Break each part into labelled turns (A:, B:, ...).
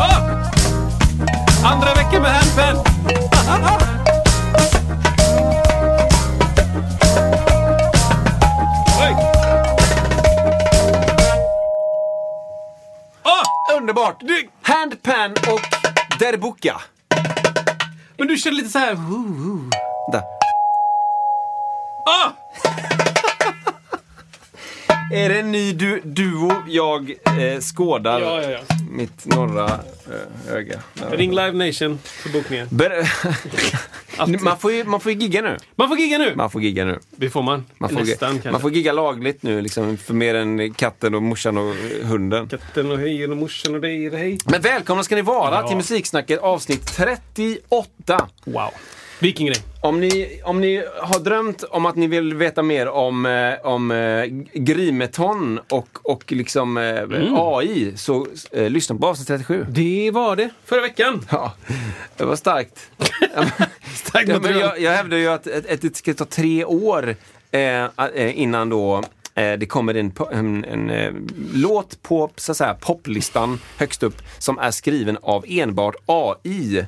A: Ah! Andra veckan med handpen! Ah!
B: Underbart!
A: Du-
B: Handpan och derbuka.
A: Men du känner lite så här...
B: Där.
A: Ah!
B: Är det en ny du duo jag eh, skådar
A: Ja, ja, ja.
B: mitt norra eh, öga?
A: Ring Live Nation för bokningen.
B: Ber- man, får ju, man får ju gigga nu.
A: Man får gigga nu!
B: Man får gigga nu.
A: Det får man.
B: Man får,
A: Nästan kanske.
B: man får gigga lagligt nu liksom, för mer än katten och morsan och hunden.
A: Katten och hejen och morsan och dig och hej.
B: Men välkomna ska ni vara
A: Ja.
B: till Musiksnacket avsnitt 38.
A: Wow. Vilken grej.
B: Om ni, om ni har drömt om att ni vill veta mer om, eh, om eh, Grimeton och, och liksom eh,
A: Mm.
B: AI så eh, lyssna på avsnitt 37.
A: Det var det förra veckan.
B: Ja, det var starkt.
A: Starkt
B: Ja, men jag, jag hävdar ju att, att, att det ska ta tre år eh, innan då det kommer en, en, en eh, låt på så att säga, poplistan högst upp som är skriven av enbart AI.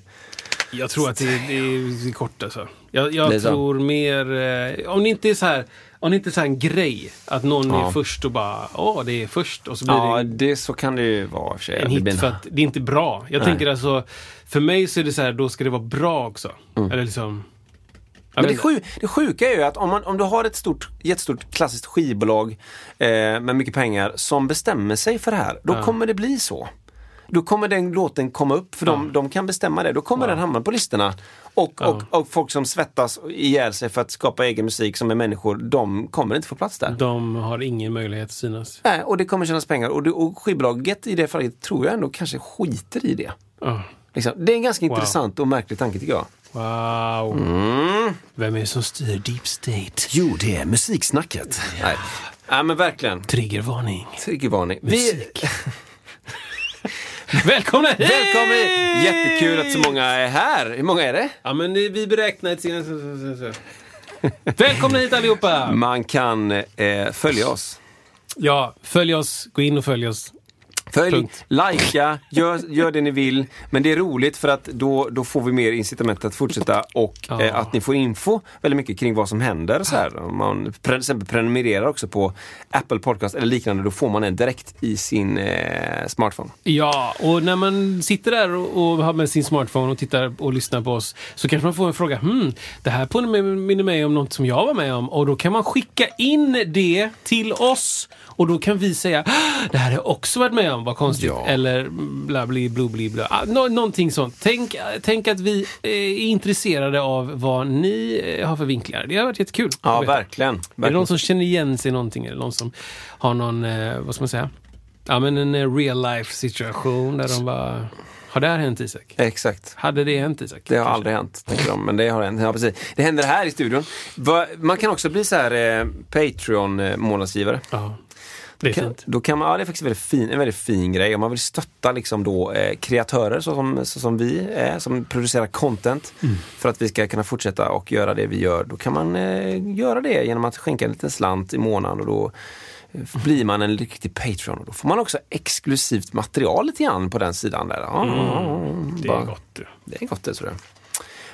A: Jag tror att det, det är kort alltså. Jag, jag
B: är
A: tror mer... Eh, om det inte är så här... Om det inte är så här en grej, att någon
B: Ja.
A: är först och bara åh, det är först och så blir
B: Ja,
A: det
B: det, så kan det ju vara för sig.
A: en
B: blir
A: hit för att det är inte bra. Jag tänker alltså, för mig så är det så här, då ska det vara bra också. Eller liksom...
B: Mm. Men det, sju, det sjuka är ju att om, man, om du har ett stort, jättestort klassiskt skivbolag eh, med mycket pengar som bestämmer sig för det här, då kommer det bli så. Då kommer den låten komma upp, för de, de kan bestämma det. Då kommer den hamna på listorna. Och, och, och folk som svettas ihjäl sig för att skapa egen musik som är människor, de kommer inte få plats där.
A: De har ingen möjlighet att synas.
B: Nej, och det kommer tjänas pengar. Och, det, och skivbolaget i det fallet tror jag ändå kanske skiter i det.
A: Ja.
B: Liksom. Det är en ganska intressant och märklig tanke tycker jag.
A: Wow.
B: Mm.
A: Vem är det som styr Deep State?
B: Jo, det är musiksnacket. Nej. Nej, men verkligen.
A: Triggervarning.
B: Triggervarning. Vi,
A: Musik. Välkomna hit!
B: välkommen hit! Jättekul att så många är här. Hur många är det?
A: Ja, men vi beräknar ett. Välkomna hit allihopa!
B: Man kan eh, följa oss.
A: Ja, följ oss. Gå in och följ oss.
B: Följ,
A: Punkt.
B: likea, gör, gör det ni vill. Men det är roligt för att då, då får vi mer incitament att fortsätta och
A: Ja.
B: eh, att ni får info väldigt mycket kring vad som händer. Så här. Om man till exempel prenumererar också på Apple Podcast eller liknande, då får man den direkt i sin eh, smartphone.
A: Ja, och när man sitter där och, och har med sin smartphone och tittar och lyssnar på oss så kanske man får en fråga. Hmm, det här påminner mig om något som jag var med om. Och då kan man skicka in det till oss. Och då kan vi säga, "Ah, det här har jag också varit med om, vad konstigt.
B: Ja.
A: Eller bla bli bli bli bla. Ah, nå- någonting sånt. Tänk, tänk att vi eh, är intresserade av vad ni eh, har för vinklar. Det har varit jättekul.
B: Ja,
A: veta.
B: verkligen.
A: Är det
B: verkligen.
A: någon som känner igen sig i någonting? Det någon som har någon, eh, vad ska man säga? Ja, men en real life situation där de bara... Har det här hänt Isak?
B: Exakt.
A: Hade det hänt Isak?
B: Det har
A: Kanske.
B: aldrig hänt, tänker de. Men det har hänt. Ja, precis. Det händer här i studion. Man kan också bli så här eh, Patreon-månadsgivare.
A: Ja, det är
B: Kan,
A: fint.
B: då kan man, ja, det är faktiskt väldigt fin, en väldigt fin grej. Om man vill stötta liksom då, eh, kreatörer så som, så som vi är, som producerar content
A: Mm.
B: för att vi ska kunna fortsätta och göra det vi gör. Då kan man eh, göra det genom att skänka en liten slant i månaden och då eh, blir man en riktig Patreon. Och då får man också exklusivt material lite grann på den sidan. Där. Ja,
A: Det
B: bara-
A: är gott du.
B: det är gott det tror jag.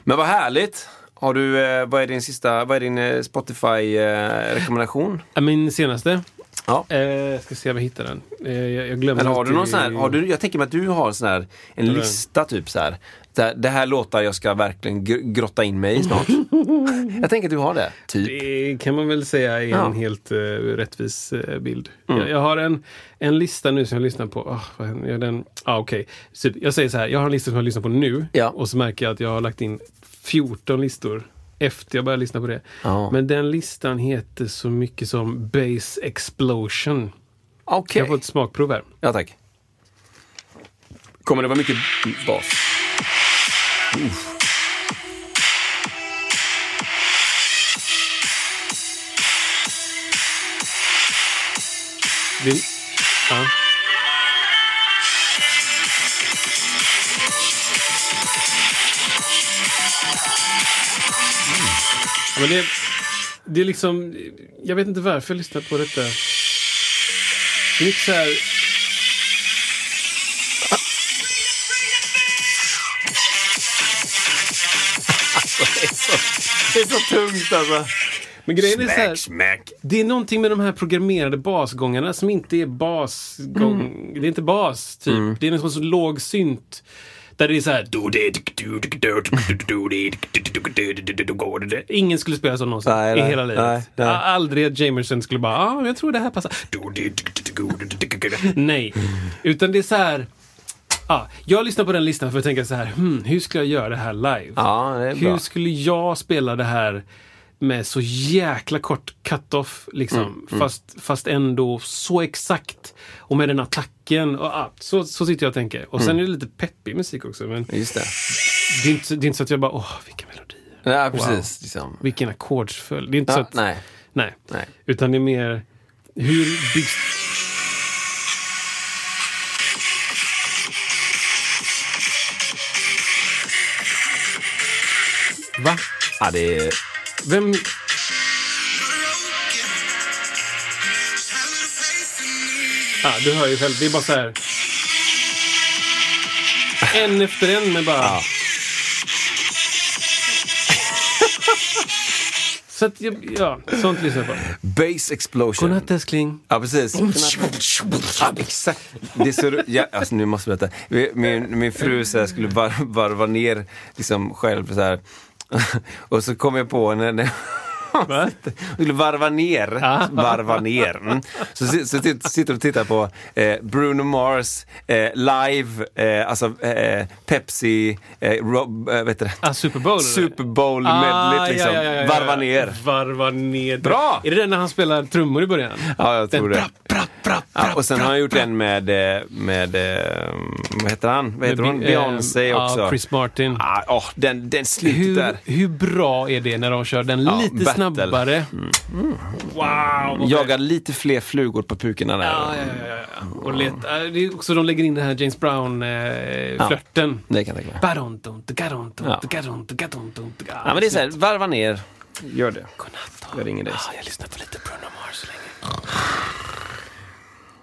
B: Men vad härligt! Har du, eh, vad är din sista, vad är din eh, Spotify-rekommendation?
A: Min senaste.
B: Ja.
A: Eh, ska se om jag hittar den. Eh, jag, jag glömmer
B: Eller har du någon sån här, har du, jag tänker mig att du har en sån här, en
A: Eller-
B: lista typ så här. där- Det här låtar jag ska verkligen gr- grotta in mig i snart. jag tänker att du har det, typ.
A: Det kan man väl säga är
B: Ja.
A: en helt uh, rättvis eh, bild.
B: Mm.
A: Jag, jag har en, en lista nu som jag lyssnar på. Oh, vad händer? Den, ah, okej. Så jag säger så här, jag har en lista som jag lyssnar på nu
B: Ja.
A: och så märker jag att jag har lagt in 14 listor efter jag började lyssna på det.
B: Ja.
A: Men den listan heter så mycket som Bass Explosion.
B: Okej.
A: Jag får ett smakprov här.
B: Ja, tack. Kommer det vara mycket bas?
A: Det, ja. Men det, det är liksom... Jag vet inte varför jag lyssnar på detta. Det är inte så här...
B: Det är så, det är så tungt alltså.
A: Men grejen är så här,
B: Smack, smack.
A: Det är någonting med de här programmerade basgångarna som inte är basgång. Det är inte bas, typ. Det är en sån så låg synt. Där det är så här... Ingen skulle spela så någonsin
B: Nej,
A: i
B: nej,
A: hela livet.
B: nej, nej.
A: Aldrig att Jamerson skulle bara, ah, jag tror det här passar. Nej. Utan det är så här... Ah, jag lyssnar på den listan för att tänka så här, hmm, hur skulle jag göra det här live?
B: Ja, det
A: Hur skulle jag spela det här med så jäkla kort cut-off, liksom.
B: Mm,
A: Fast, fast ändå så exakt. Och med den attacken. Och, ah, så, så sitter jag och tänker. Och
B: Mm.
A: sen är det lite peppig musik också. Men
B: Just det.
A: det är inte, det är inte så att jag bara, åh, vilka melodier.
B: Ja, precis. Liksom.
A: Vilken ackordsföljd. Det är inte så
B: Ja,
A: att,
B: nej.
A: nej.
B: Nej.
A: Utan det är mer, hur byggs... Va?
B: Ja, det är...
A: Vem... Ja, du hör ju själv. Det är bara så här. En efter en med bara...
B: Ja.
A: Så att, ja, sånt lyssnar jag på.
B: Bass explosion.
A: Godnatt älskling.
B: Ja, precis. Ja, exakt. Det är så, ja, alltså, nu måste jag berätta. Min, min fru så här, skulle var, varva ner liksom, själv så här. Och så kom jag på när, när hon skulle varva ner.
A: Ah.
B: Varva ner. Mm. Så, så sit- sitter och tittar på eh, Bruno Mars eh, live, eh, alltså eh, Pepsi, eh, Rob, eh, vet du det?
A: Ah, Super Bowl?
B: Super Bowl
A: Ah,
B: medley liksom.
A: ja, ja, ja,
B: Varva ner.
A: Varva ner.
B: Bra!
A: Är det den när han spelar trummor i början?
B: Ja, jag tror
A: den,
B: det.
A: Bra, bra, bra,
B: och sen har han gjort en med, eh, med eh, vad heter han? Vad heter hon? Beyoncé
A: eh,
B: också.
A: Chris Martin.
B: Ah, åh, den, den slutet
A: Hur, hur bra är det när de kör den lite
B: battle.
A: Snabbare? Wow! vad
B: Jagar lite fler flugor på pukorna där.
A: Ja, ja, ja, ja, ja. Och let, äh, det är också de lägger in den här James Brown-flörten.
B: Det kan jag tänka mig. Ja. Ja, men det är så här, varva ner. Gör det.
A: Godnatt.
B: Jag ringer dig.
A: Ah, jag lyssnar på lite Bruno Mars så länge.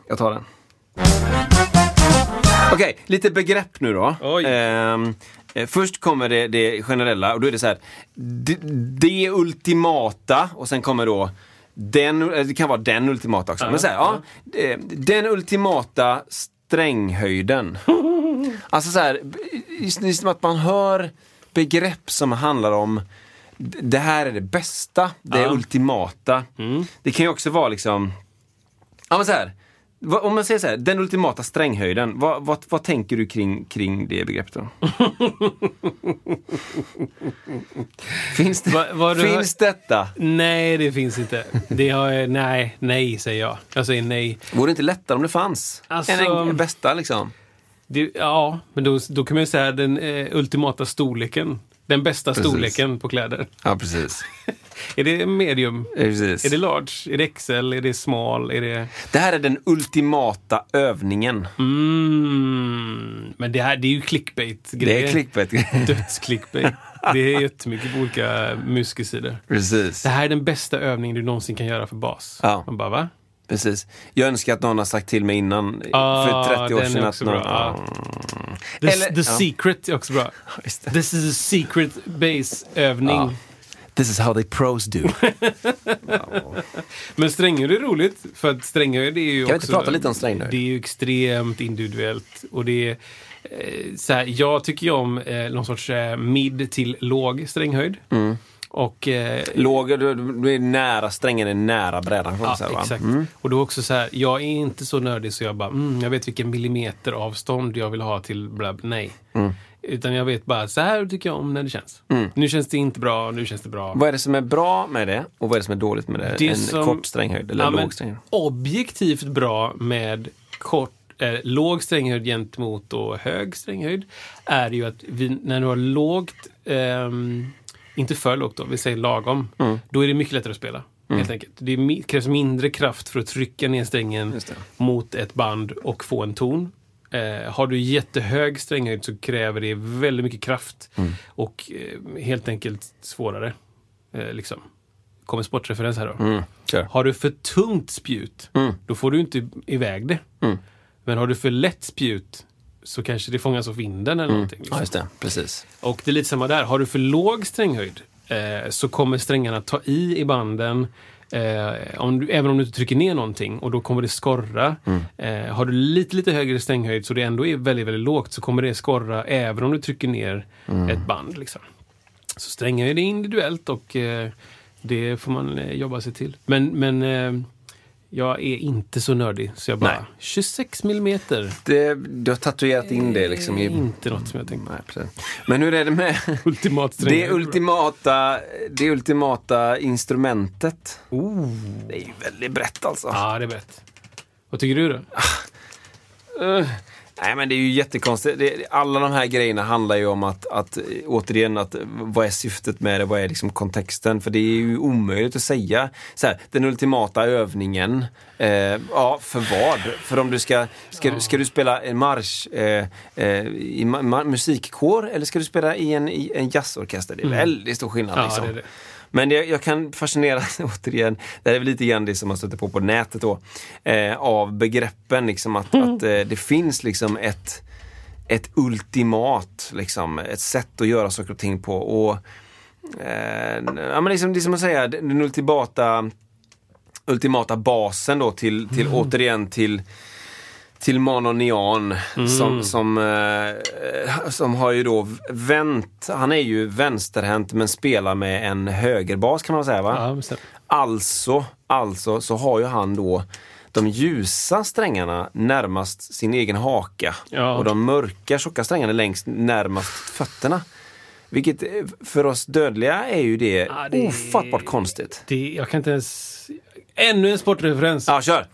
B: Jag tar den. Okej, lite begrepp nu då.
A: Oj.
B: Eh, först kommer det, det generella och då är det så här. Det, det ultimata och sen kommer då den, eh, det kan vara den ultimata också. Men så här, ja, eh, den ultimata stränghöjden. alltså så här, just, att man hör begrepp som handlar om det här är det bästa, det
A: Ja.
B: ultimata. Det kan ju också vara liksom Ja men så här. Om man säger så här, den ultimata stränghöjden. Vad, vad, vad tänker du kring, kring det begreppet då? finns det,
A: Va- du-
B: finns detta?
A: Nej, det finns inte. Det har, nej, nej säger jag. Jag säger nej.
B: Vore det inte lättare om det fanns?
A: Alltså-
B: En, en bästa liksom?
A: Det, ja, men då, då kan man ju säga den eh, ultimata storleken. Den bästa
B: Precis.
A: storleken på kläder.
B: Ja precis.
A: Är det medium?
B: precis.
A: Är det large? Är det XL? Är det small? Är det...
B: Det här är den ultimata övningen.
A: Mm, men det här det är ju clickbait-grejer.
B: Det är clickbait.
A: Döds-clickbait. Det är jättemycket på olika muskelsidor.
B: precis.
A: Det här är den bästa övningen du någonsin kan göra för bas.
B: Ja.
A: Man bara, va?
B: precis. Jag önskar att någon har sagt till mig innan,
A: Ah,
B: för 30 år sedan. att
A: bra.
B: någon,
A: Ja. The,
B: Eller-
A: the
B: ja.
A: secret är också bra. This is a secret base-övning.
B: Ja. This is how they pros do.
A: Men stränghöjd är roligt, för att stränghöjd är ju
B: Kan vi
A: också...
B: inte prata lite om stränghöjd?
A: Det är ju extremt individuellt. Och det är, eh, så här, jag tycker ju om eh, någon sorts eh, mid till låg stränghöjd.
B: Mm.
A: Och... Eh,
B: Låg, du, du är nära, strängen är nära brädan. kan
A: Ja,
B: säga,
A: exakt.
B: Mm.
A: Och då också så här, jag är inte så nördig så jag bara, mm, jag vet vilken millimeter avstånd jag vill ha till blab. Nej.
B: Mm.
A: Utan jag vet bara, så här tycker jag om när det känns. Nu känns det inte bra, nu känns det bra.
B: Vad är det som är bra med det och vad är det som är dåligt med det?
A: Det
B: en
A: som-
B: kort stränghöjd eller
A: Ja,
B: låg stränghöjd?
A: objektivt bra med kort, eh, låg stränghöjd gentemot då hög stränghöjd är ju att vi, när du har lågt, ehm, inte för lågt då, vi säger lagom,
B: Mm.
A: då är det mycket lättare att spela. Helt enkelt. Det krävs mindre kraft för att trycka ner strängen mot ett band och få en ton. Eh, har du jättehög stränghöjd så kräver det väldigt mycket kraft
B: Mm.
A: och eh, helt enkelt svårare. Eh, liksom. Kommer sportreferens här då.
B: Mm. Kör.
A: Har du för tungt spjut,
B: Mm.
A: då får du inte iväg det.
B: Mm.
A: Men har du för lätt spjut så kanske det fångas av vinden eller någonting.
B: Ja,
A: Liksom.
B: just det. Precis.
A: Och det är lite samma där. Har du för låg stränghöjd eh, så kommer strängarna ta i i banden. Eh, om du, även om du inte trycker ner någonting och då kommer det skorra. Eh, har du lite, lite högre stränghöjd så det ändå är väldigt, väldigt lågt så kommer det skorra även om du trycker ner ett band. Liksom. Så stränghöjd är individuellt och eh, det får man eh, jobba sig till. Men, men eh, jag är inte så nördig så jag bara,
B: Nej.
A: 26 millimeter.
B: Det, du har tatuerat in det liksom
A: är
B: i...
A: inte något som jag tänkte.
B: Nej, precis. Men hur är det med
A: Ultimat
B: det ultimata, det ultimata instrumentet?
A: Oh.
B: Det är väldigt brett alltså.
A: Ja, det är brett. Vad tycker du då?
B: Uh, nej men det är ju jättekonstigt. Det, alla de här grejerna handlar ju om att, att eh, återigen, att, eh, vad är syftet med det? Vad är liksom kontexten? För det är ju omöjligt att säga. Så här, den ultimata övningen. Eh, ja, för vad? För om du ska, ska, ska du spela en marsch eh, eh, i ma- musikkår eller ska du spela i en, i en jazzorkester? Det är väldigt stor skillnad.
A: Ja,
B: liksom.
A: det.
B: Men jag, jag kan fascineras återigen, det här är väl lite grann det som man stöter på på nätet då, eh, av begreppen liksom att, att eh, det finns liksom ett, ett ultimat, liksom, ett sätt att göra saker och ting på. Och, eh, ja, men liksom, det är som att säga, den ultimata, ultimata basen då till, till återigen till till Manon Neon som, som, eh, som har ju då vänt, han är ju vänsterhänt men spelar med en högerbas kan man säga va?
A: Ja.
B: Alltså, alltså så har ju han då de ljusa strängarna närmast sin egen haka
A: Ja.
B: och de mörka tjocka strängarna längst närmast fötterna. Vilket eh, för oss dödliga är ju det,
A: Ja, det-
B: ofattbart konstigt.
A: Det, jag kan inte ens... Ännu en sportreferens.
B: Ja, kör!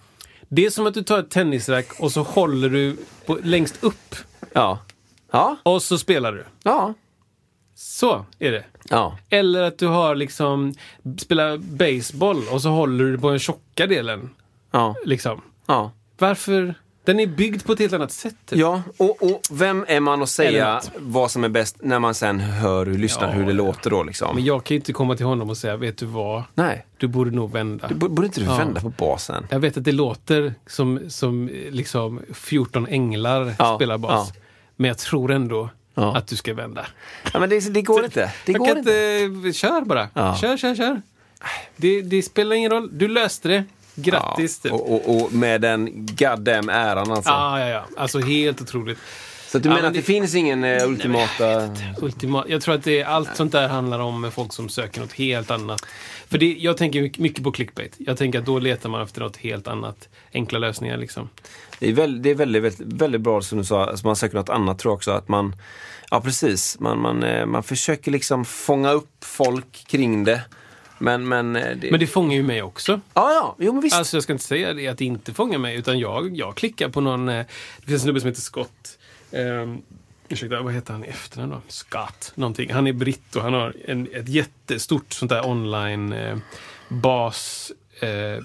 A: Det är som att du tar ett tennisrack och så håller du på, längst upp
B: Ja. Ja,
A: och så spelar du.
B: ja,
A: Så är det.
B: ja.
A: Eller att du har liksom spelar baseball och så håller du på den tjocka delen.
B: Ja,
A: Liksom.
B: ja.
A: Varför? Den är byggd på ett helt annat sätt. typ.
B: Ja, och, och vem är man att säga vad som är bäst när man sen hör hur lyssnar
A: Ja,
B: hur det
A: ja.
B: låter då liksom?
A: Men jag kan ju inte komma till honom och säga, vet du vad?
B: Nej,
A: Du borde nog vända.
B: du, borde inte du
A: Ja.
B: vända på basen?
A: Jag vet att det låter som, som liksom 14 änglar spelar bas. Men jag tror ändå
B: Ja.
A: att du ska vända.
B: Ja, men det, det går inte. Det går inte.
A: inte... Kör bara.
B: Ja.
A: Kör, kör, kör. Det, det spelar ingen roll. Du löste det. Grattis.
B: Ja,
A: typ.
B: och, och, och med den goddamn äran alltså.
A: Ja, ja, ja. Alltså helt otroligt.
B: Så du
A: Ja,
B: menar
A: men
B: att det, finns ingen eh, ultimata...
A: Ultima, jag tror att det, allt sånt där handlar om folk som söker något helt annat. För det, jag tänker mycket- mycket på clickbait. Jag tänker att då letar man efter något helt annat. Enkla lösningar liksom.
B: Det är, väl, det är väldigt, väldigt, väldigt bra som du sa, alltså man söker något annat tror jag också. Att man, ja precis, man, man, eh, man försöker liksom fånga upp folk kring det. Men, men, eh, det...
A: Men det fångar ju mig också.
B: Ja, ja, jo men visst.
A: Alltså jag ska inte säga det att det inte fångar mig, utan jag, jag klickar på någon... Eh, det finns en snubbe som heter Scott. Um, ursäkta, vad heter han i efternamn då? Scott någonting. Han är britt och han har en, ett jättestort sånt där online eh, bas... Eh,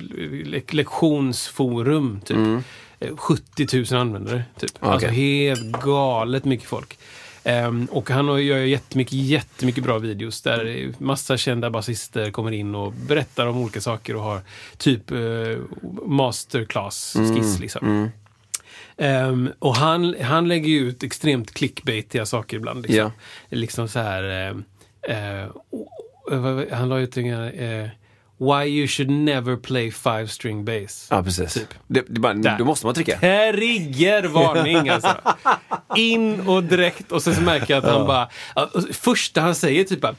A: le lektionsforum, typ. Eh, 70 000 användare, typ. Alltså
B: Okej.
A: helt galet mycket folk. Ehm, och han gör jättemycket, jättemycket bra videos där massa kända basister kommer in och berättar om olika saker och har typ eh, masterclass-skiss. liksom. Ehm, och han, han lägger ju ut extremt clickbaitiga saker ibland. Liksom,
B: Ja.
A: liksom så här... o- vad- han la ut en Why you should never play five string bass.
B: Ja, precis.
A: Typ.
B: Det, det bara,
A: Där.
B: då måste man trycka.
A: Triggervarning alltså. In och direkt och sen så märker jag att han bara... Första han säger typ bara,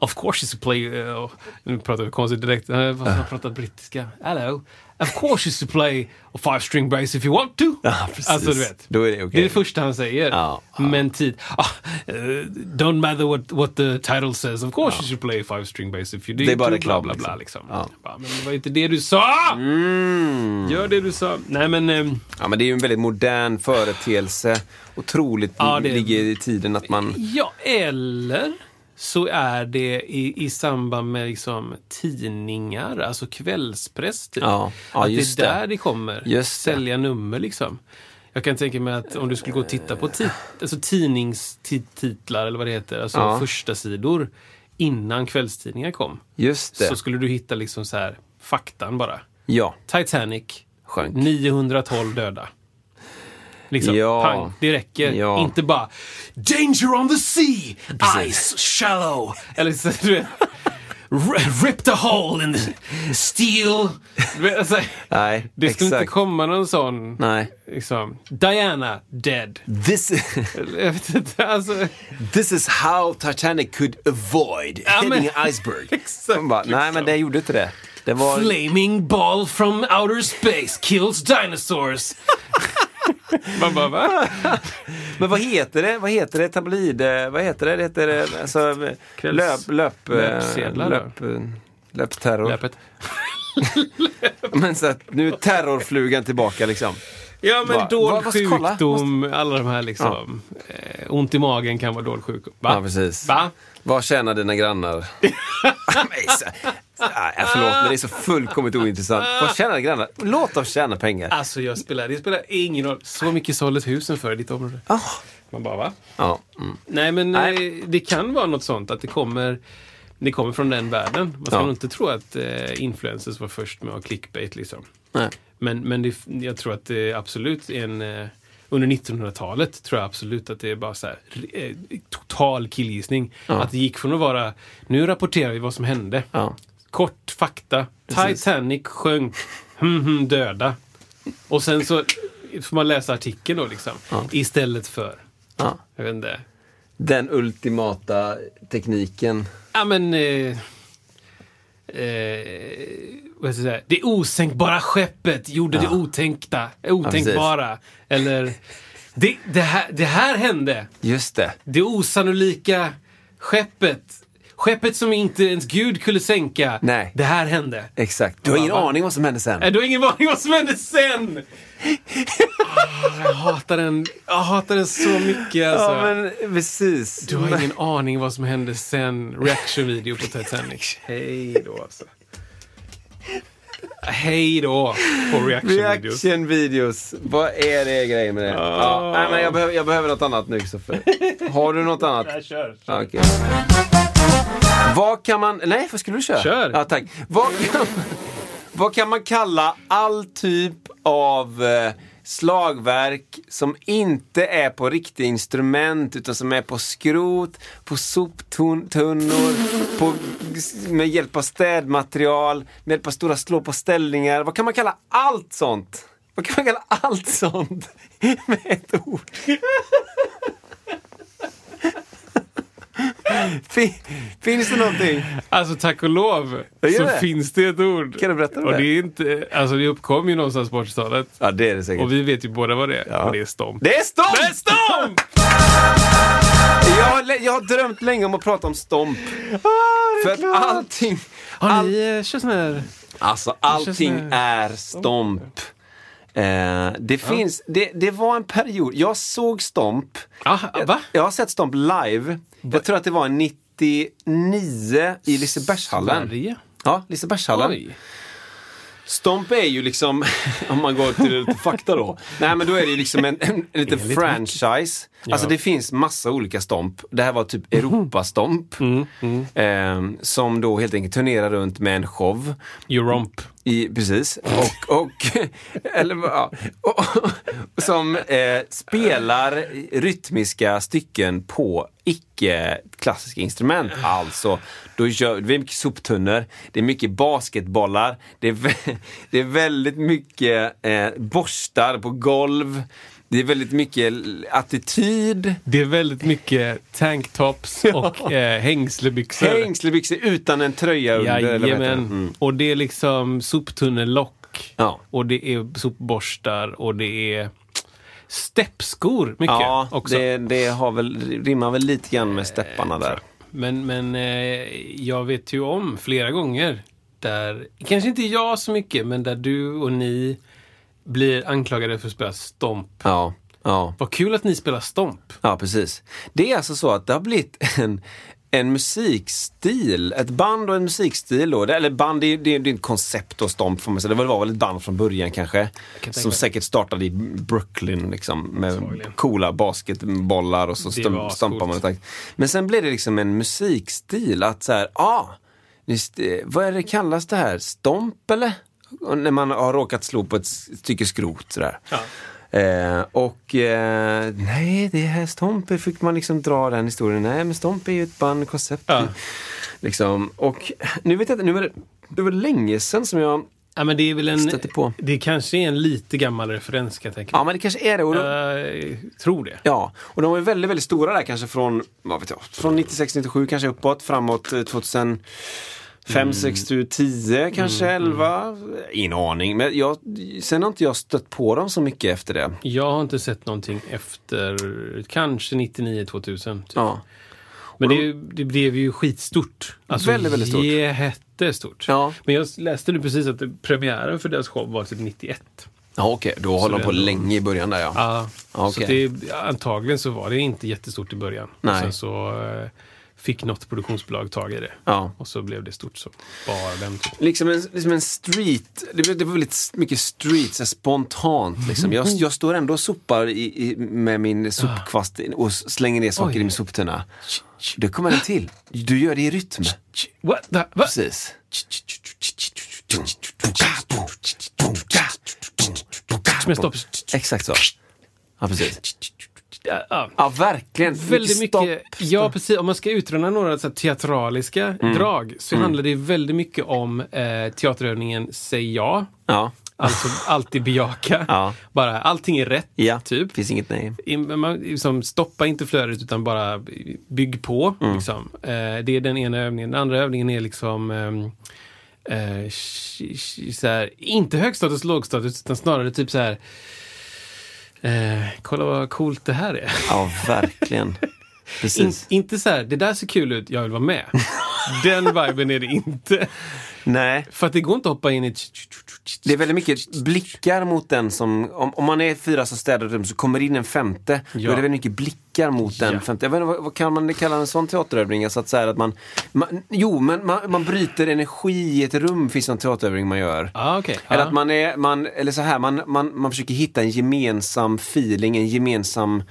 A: Of course a play... Uh, nu pratar vi konstigt direkt. Har han pratat brittiska? Hello. Of course you should play a five string bass if you want to.
B: Ja, precis.
A: Alltså du vet.
B: Då är det okej.
A: Det är det första han säger.
B: Ja, ja.
A: Men tid... Ah, eh, don't matter what, what the title says. Of course you should play a five string bass if you do.
B: Det är bara
A: bla,
B: reklam,
A: bla, bla,
B: liksom.
A: liksom.
B: Ja.
A: Bara, men det var inte det du sa!
B: Mm.
A: Gör det du sa. Nej men... ehm,
B: Ja, men det är ju en väldigt modern företeelse. Otroligt
A: Ja, det-
B: ligger i tiden att man...
A: Ja, eller så är det i, i samband med liksom tidningar, alltså kvällspress. Typ.
B: Ja, ja,
A: att det är
B: det.
A: där det kommer.
B: Just det.
A: Sälja nummer liksom. Jag kan tänka mig att om du skulle gå och titta på tit, alltså tidningstitlar eller vad det heter, alltså
B: Ja.
A: första sidor innan kvällstidningar kom.
B: Just det.
A: Så skulle du hitta liksom så här faktan bara.
B: Ja.
A: Titanic,
B: Sjönk.
A: 912 döda. Liksom,
B: Ja.
A: pang, det räcker.
B: Ja.
A: Inte bara Danger on the sea!
B: Precis.
A: Ice shallow! Eller så, du vet, "R- Ripped a hole in the steel! Vet, alltså,
B: Nej,
A: det skulle
B: exakt.
A: inte komma någon sån,
B: Nej.
A: liksom, Diana dead.
B: This,
A: inte, alltså.
B: this is how Titanic could avoid
A: Ja,
B: hitting an iceberg.
A: Exakt,
B: bara, Nej,
A: liksom.
B: men det gjorde inte det. Det var...
A: Flaming ball from outer space kills dinosaurs! Man bara, va?
B: Men vad heter det? Vad heter det? Tabloid? eh, Vad heter det? Det heter eh, alltså, löp... Löp... eh,
A: löpsedlar,
B: Löp... eh, Löpterror.
A: Löpet.
B: Men så att nu är terrorflugan tillbaka liksom.
A: Ja men
B: Va-
A: dold
B: va-
A: sjukdom, alla de här liksom. Eh, ont i magen kan vara dold sjukdom. Va?
B: Ja, precis.
A: Va?
B: Vad tjänar dina grannar? Nej, Nej, förlåt, men det är så fullkomligt ointressant. Vad tjänar grannar? Låt dem tjäna pengar.
A: Alltså jag spelar, det spelar ingen roll. Så mycket såldes husen för i ditt område.
B: Ah.
A: Man bara va?
B: Ja, mm.
A: Nej men
B: Nej.
A: Eh, det kan vara något sånt att det kommer det kommer från den världen. Man ska
B: Ja.
A: nog inte tro att eh, influencers var först med att ha clickbait liksom.
B: Nej.
A: Men, men det, jag tror att det är absolut en... Eh, under 1900-talet tror jag absolut att det är bara så här, eh, total killgissning.
B: Ja.
A: Att det gick från att vara, nu rapporterar vi vad som hände.
B: Ja.
A: Kort fakta.
B: Precis.
A: Titanic sjönk. Hmm, hmm, döda. Och sen så får man läsa artikeln då liksom. Istället för,
B: Ja.
A: jag vet inte.
B: Den ultimata tekniken.
A: Ja men... Eh, eh, vad ska jag säga? Det osänkbara skeppet gjorde det otänkta, otänkbara. Eller... Det, det, här, det här hände.
B: Just det.
A: Det osannolika skeppet. Skeppet som inte ens Gud kunde sänka.
B: Nej.
A: Det här hände.
B: Exakt. Du har ingen aning vad som hände sen.
A: Nej, du har ingen aning vad som hände sen! Ah, jag hatar den. Jag hatar den så mycket alltså.
B: Ja, men precis.
A: Du har ingen aning vad som hände sen. Reaction-video på Titanic. Hej då alltså. Hej då på reaction-videos.
B: Reaction videos. Vad är det grejen med det? Ja, nej, men jag, behöver, jag behöver något annat nu, Kristoffer. Har du något annat?
A: Jag kör.
B: Ja, okej. Vad kan man... Nej, vad skulle du köra?
A: Kör.
B: Ja, tack. Vad kan, vad kan man kalla all typ av eh, slagverk som inte är på riktiga instrument utan som är på skrot, på soptunnor, på, med hjälp av städmaterial, med hjälp av stora slå på ställningar. Vad kan man kalla allt sånt? Vad kan man kalla allt sånt med ett ord? Fin, finns det någonting?
A: Alltså tack och lov så
B: det?
A: finns det ett ord.
B: Kan du berätta om
A: och
B: det?
A: är inte, alltså det uppkom ju någonstans på 80-talet.
B: Ja, det är det säkert.
A: Och vi vet ju båda vad det är.
B: Ja.
A: Och det är stomp.
B: Det är stomp!
A: Det är stomp!
B: Jag har, jag har drömt länge om att prata om stomp. För att allting,
A: Har ni eh, kört sån här...
B: alltså allting är stomp. Eh, det finns, det, det var en period, jag såg stomp.
A: Ah, va?
B: Jag har sett stomp live. Jag tror att det var 99 i Lisebergshallen.
A: Sverige?
B: Ja, Lisebergshallen.
A: Oj.
B: Stomp är ju liksom, om man går till lite fakta då. Nej men då är det ju liksom en, en, en liten franchise. Alltså det finns massa olika stomp. Det här var typ Europastomp. Eh, som då helt enkelt turnerar runt med en show.
A: Euromp.
B: I, precis. Och, och, eller, ja, och, och, som eh, spelar rytmiska stycken på icke-klassiska instrument. Alltså, då gör, det är mycket soptunnor, det är mycket basketbollar, det är, det är väldigt mycket eh, borstar på golv, det är väldigt mycket attityd.
A: Det är väldigt mycket tanktops och eh, hängslebyxor.
B: Hängslebyxor utan en tröja under.
A: Jajamän.
B: Mm.
A: Och det är liksom soptunnelock däck.
B: Ja.
A: Och det är sopborstar och det är steppskor mycket
B: Ja,
A: också.
B: det, det har väl, rimmar väl lite grann med stepparna där.
A: Men, men eh, jag vet ju om flera gånger där, kanske inte jag så mycket, men där du och ni blir anklagade för att spela stomp.
B: Ja, ja.
A: Vad kul att ni spelar stomp.
B: Ja, precis. Det är alltså så att det har blivit en, en musikstil, ett band och en musikstil då. Eller band, det är, det är, ett koncept och stomp får man säga. Det var väl ett band från början kanske.
A: kan
B: Som säkert startade i Brooklyn liksom. Med
A: Antagligen.
B: coola basketbollar och så
A: var
B: stampar man. Men sen blev det liksom en musikstil att så här, ah, eh, vad är det kallas det här? Stomp eller? när man har råkat slå på ett stycke skrot. Sådär.
A: Ja.
B: Eh, och eh, nej, det här Stompe fick man liksom dra den historien. Nej, men Stompe är ju ett band, koncept.
A: Ja.
B: Liksom. Och nu vet jag inte, nu var det, det var länge sedan som jag
A: Ja, men det är väl en,
B: på.
A: Det kanske är en lite gammal referens kan jag tänka mig.
B: Ja, men det kanske är det. Och då,
A: jag tror det.
B: Ja, och de var ju väldigt, väldigt stora där kanske från, vad vet jag, från 96, 97 kanske uppåt, framåt eh, 2000
A: 5,
B: 6, 10, kanske mm, mm. 11. Ingen aning, men jag, sen har inte jag stött på dem så mycket efter det.
A: Jag har inte sett någonting efter kanske 99-2000. Typ.
B: Ja.
A: Men det, det, blev ju skitstort. Alltså
B: väldigt, väldigt stort.
A: Jättestort.
B: Ja.
A: Men jag läste nu precis att premiären för deras show var typ 91.
B: Ja, okej. Okay. Då höll de på
A: det...
B: länge i början där ja.
A: ja.
B: Okay.
A: Så det, antagligen så var det inte jättestort i början.
B: Nej.
A: Och sen så eh, fick något produktionsbolag tag i det.
B: Ja.
A: Och så blev det stort som bara den. Typ.
B: Liksom en, liksom en street, det, det var väldigt mycket street, så spontant liksom. Jag, jag står ändå och sopar i, i, med min sopkvast och slänger ner saker
A: Oj.
B: i min soptunna. Då kommer den till. Du gör det i rytm.
A: What the, va?
B: Precis.
A: Som en stopp.
B: Exakt så. Ja, precis.
A: Ja, ja.
B: Verkligen.
A: Väldigt mycket,
B: stopp.
A: ja precis. Om man ska utröna några så här, teatraliska
B: Mm.
A: drag så handlar det väldigt mycket om eh, teaterövningen Säg ja.
B: Ja.
A: Alltså alltid bejaka.
B: Ja.
A: Bara allting är rätt,
B: Ja,
A: typ.
B: finns inget nej.
A: Man, liksom, stoppa inte flödet utan bara bygg på.
B: Mm.
A: Liksom. Eh, det är den ena övningen. Den andra övningen är liksom ehm, eh, så här, inte högstatus lågstatus utan snarare typ så här eh, kolla vad coolt det här är.
B: Ja, verkligen.
A: In,
B: Precis.
A: inte så här, det där ser kul ut, jag vill vara med. Den viben är det inte.
B: Nej.
A: För att det går inte att hoppa in i...
B: Det är väldigt mycket blickar mot den som, om, om man är fyra som städar rum så kommer in en femte. Då
A: Ja.
B: är det väldigt mycket blickar mot den
A: Ja.
B: femte. Jag vet inte, vad, vad kan man kalla en sån teaterövning? Alltså att, så att man, man, jo, men man, man bryter energi i ett rum, finns en teaterövning man gör.
A: Ah, okej.
B: Eller att man är, man, eller så här, man, man, man försöker hitta en gemensam feeling, en gemensam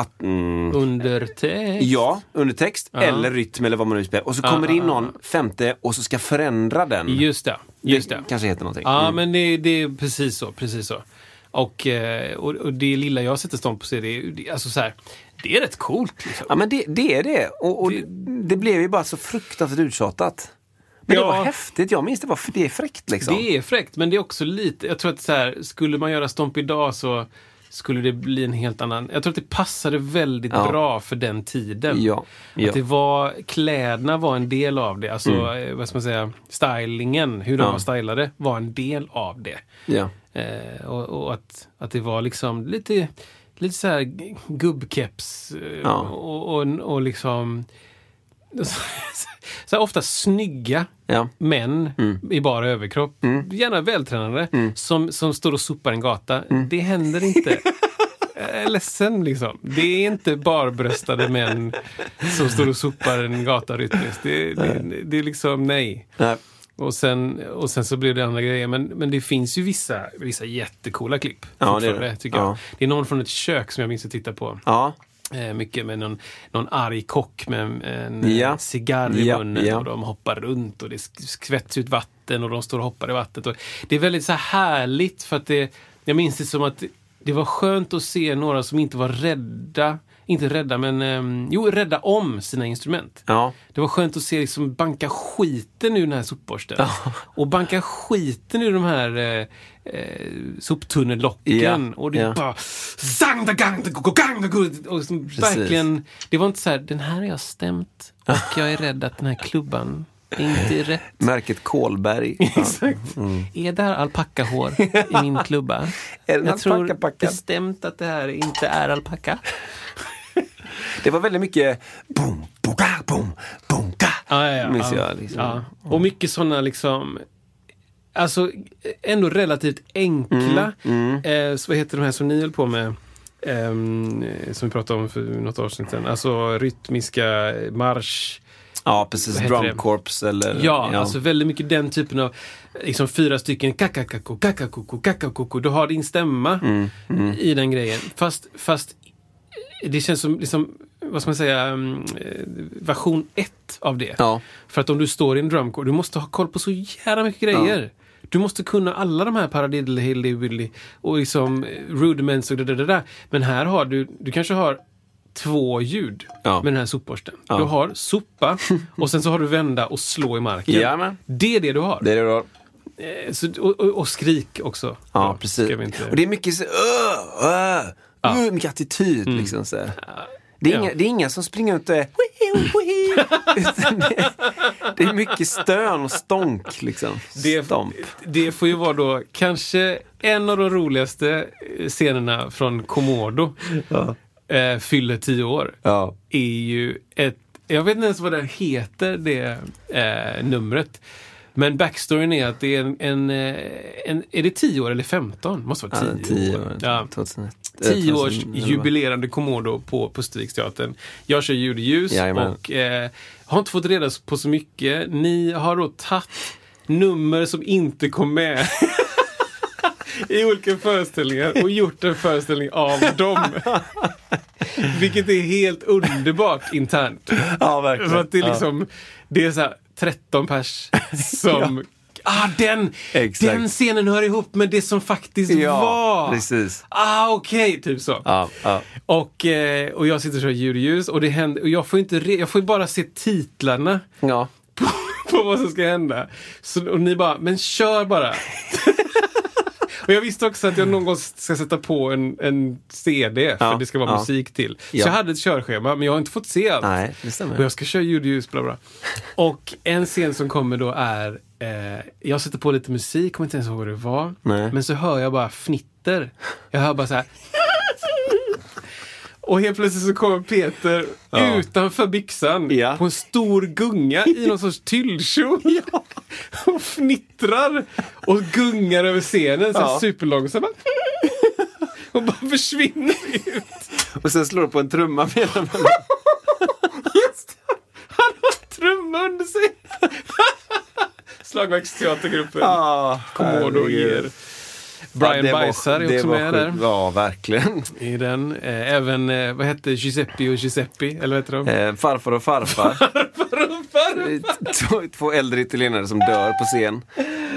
B: att, mm,
A: Undertext.
B: Ja, undertext
A: Ja.
B: eller rytm eller vad man nu spelar. Och så kommer det in någon femte och så ska förändra den.
A: Just det. Just det.
B: kanske heter någonting.
A: Ja,
B: Mm.
A: men det, det är precis så. Precis så. Och, eh, och, och det lilla jag sätter stånd på så är det, det, alltså så här, det är rätt coolt. Liksom.
B: Ja men det, det är det. Och, och det,
A: Det-
B: blev ju bara så fruktansvärt uttjatat. Men det
A: Ja.
B: var häftigt. Jag minns det var det är fräckt liksom.
A: Det är fräckt, men det är också lite... Jag tror att så här, skulle man göra Stomp idag så skulle det bli en helt annan... Jag tror att det passade väldigt
B: Ja.
A: bra för den tiden.
B: Ja, ja.
A: Att det var, kläderna var en del av det. Alltså, eh, vad ska man säga, stylingen, hur de
B: Mm.
A: Var stylade, var en del av det. Eh, och och att, att det var liksom lite, lite så här gubbkeps eh, och, och, och liksom så ofta snygga
B: Ja.
A: män
B: Mm.
A: i bara överkropp, gärna vältränade, som, som står och sopar en gata.
B: Mm.
A: Det händer inte. Jag är ledsen liksom. Det är inte barbröstade män som står och sopar en gata rytmiskt. Det, det, det är liksom nej.
B: Nej.
A: Och sen, och sen så blir det andra grejer. Men, men det finns ju vissa, vissa jättecoola klipp.
B: Ja, det är det.
A: Tycker jag.
B: Ja.
A: det är någon från ett kök som jag minns att titta på.
B: Ja.
A: Eh, mycket med någon, någon arg kock med en, en
B: Ja.
A: eh, cigarr i
B: Ja,
A: munnen
B: ja.
A: och de hoppar runt och det sk- skvätts ut vatten och de står och hoppar i vattnet. Och det är väldigt så här härligt för att det, jag minns det som att det var skönt att se några som inte var rädda, inte rädda men, ehm, jo rädda om sina instrument.
B: Ja.
A: Det var skönt att se liksom banka skiten ur den här sopborsten. Och banka skiten ur de här eh, soptunnellocken.
B: Ja,
A: Och det
B: ja.
A: bara... Zang, da, gang, da, go, gang, da, go. Och som verkligen... Det var inte så här, den här har jag stämt och jag är rädd att den här klubban Inte rätt.
B: Märket Kolberg.
A: Exakt. Är det här alpackahår i min klubba?
B: Är
A: Jag tror bestämt att det här inte är alpacka.
B: Det var väldigt mycket boom, boka, boom, bonka.
A: Ja, ja, ja.
B: Minns
A: ja.
B: jag. Liksom.
A: Ja. Och mycket sådana liksom Alltså ändå relativt enkla.
B: Mm,
A: Eh, så vad heter de här som ni höll på med? ehm, som vi pratade om för något avsnitt sedan. Alltså rytmiska marsch.
B: Ja, precis.
A: Vad heter
B: Drum
A: det?
B: Corps eller...
A: Ja, alltså väldigt mycket den typen av liksom fyra stycken kakakako, kakakoko, kakakoko. Du har din stämma
B: Mm,
A: i den grejen. Fast, fast det känns som, liksom, vad ska man säga, mm, eh, version ett av det.
B: Ja.
A: För att om du står i en drumcore, du måste ha koll på så jävla mycket grejer. Du måste kunna alla de här paradiddle, hilly, och liksom eh, rudiments och det där. Men här har du, du kanske har två ljud
B: Ja.
A: med den här sopborsten.
B: Ja.
A: Du har sopa och sen så har du vända och slå i marken.
B: Jajamän.
A: Det är det du har.
B: Det är det då.
A: Eh, Så, och, och, skrik också.
B: Ja, precis. Och det är mycket så, uh, uh, uh, mycket attityd. Liksom, så. Det, är
A: Ja.
B: inga, det är inga som springer ut och är "Wihi, wihi", Utan det, det är mycket stön och stånk. Liksom.
A: Det,
B: Stomp.
A: det får ju vara då kanske en av de roligaste eh, scenerna från Komodo.
B: Ja.
A: Eh, fyller tio år.
B: Ja.
A: Är ju ett, jag vet inte ens vad det heter, det eh, numret. Men backstoryn är att det är en, en, eh, en är det 10 år eller 15? Måste vara
B: Ja,
A: 10,
B: tio
A: år.
B: år.
A: Ja.
B: 2001. Eh,
A: 10 års
B: 2011.
A: jubilerande Komodo på Pusterviksteatern. Jag kör ljud och ljus
B: Jajamän.
A: och eh, har inte fått reda på så mycket. Ni har då tagit nummer som inte kom med i olika föreställningar och gjort en föreställning av dem. Vilket är helt underbart internt.
B: Ja, verkligen.
A: För att det är
B: Ja.
A: liksom, det är så här 13 pers som Ah, den,
B: Exakt.
A: den scenen hör ihop med det som faktiskt
B: Ja,
A: var.
B: precis.
A: Ah, okej, typ så.
B: Ja, ja.
A: Och, eh, och jag sitter kör ljud och ljus och det händer, och jag får inte re- jag får bara se titlarna
B: ja.
A: på, på vad som ska hända. Så, och ni bara, men kör bara. och jag visste också att jag någon gång ska sätta på en, en CD för
B: Ja,
A: det ska vara
B: ja.
A: musik till.
B: Ja.
A: Så jag hade ett körschema men jag har inte fått se allt.
B: Nej, det
A: Och
B: stämmer.
A: jag ska köra ljud och ljus, bla bla. Och en scen som kommer då är, eh, jag sätter på lite musik, kommer inte ens ihåg vad det var.
B: Nej.
A: Men så hör jag bara fnitter. Jag hör bara så här. Och helt plötsligt så kommer Peter
B: Ja.
A: utanför byxan
B: Ja.
A: på en stor gunga i någon sorts tyllkjol. Och fnittrar och gungar över scenen så
B: Ja.
A: superlångsamt. Och bara försvinner ut.
B: Och sen slår på en trumma med den.
A: Just. Han har trumma under sig. Slagverksteatergruppen.
B: Ah,
A: Komodo ger. Brian
B: var-
A: Bajsar är också med där.
B: Ja, verkligen.
A: I den. Eh, även, eh, vad hette Giuseppe och Giuseppe? Eller vad heter de?
B: Eh, farfar och farfar. två, två äldre italienare som dör på scen.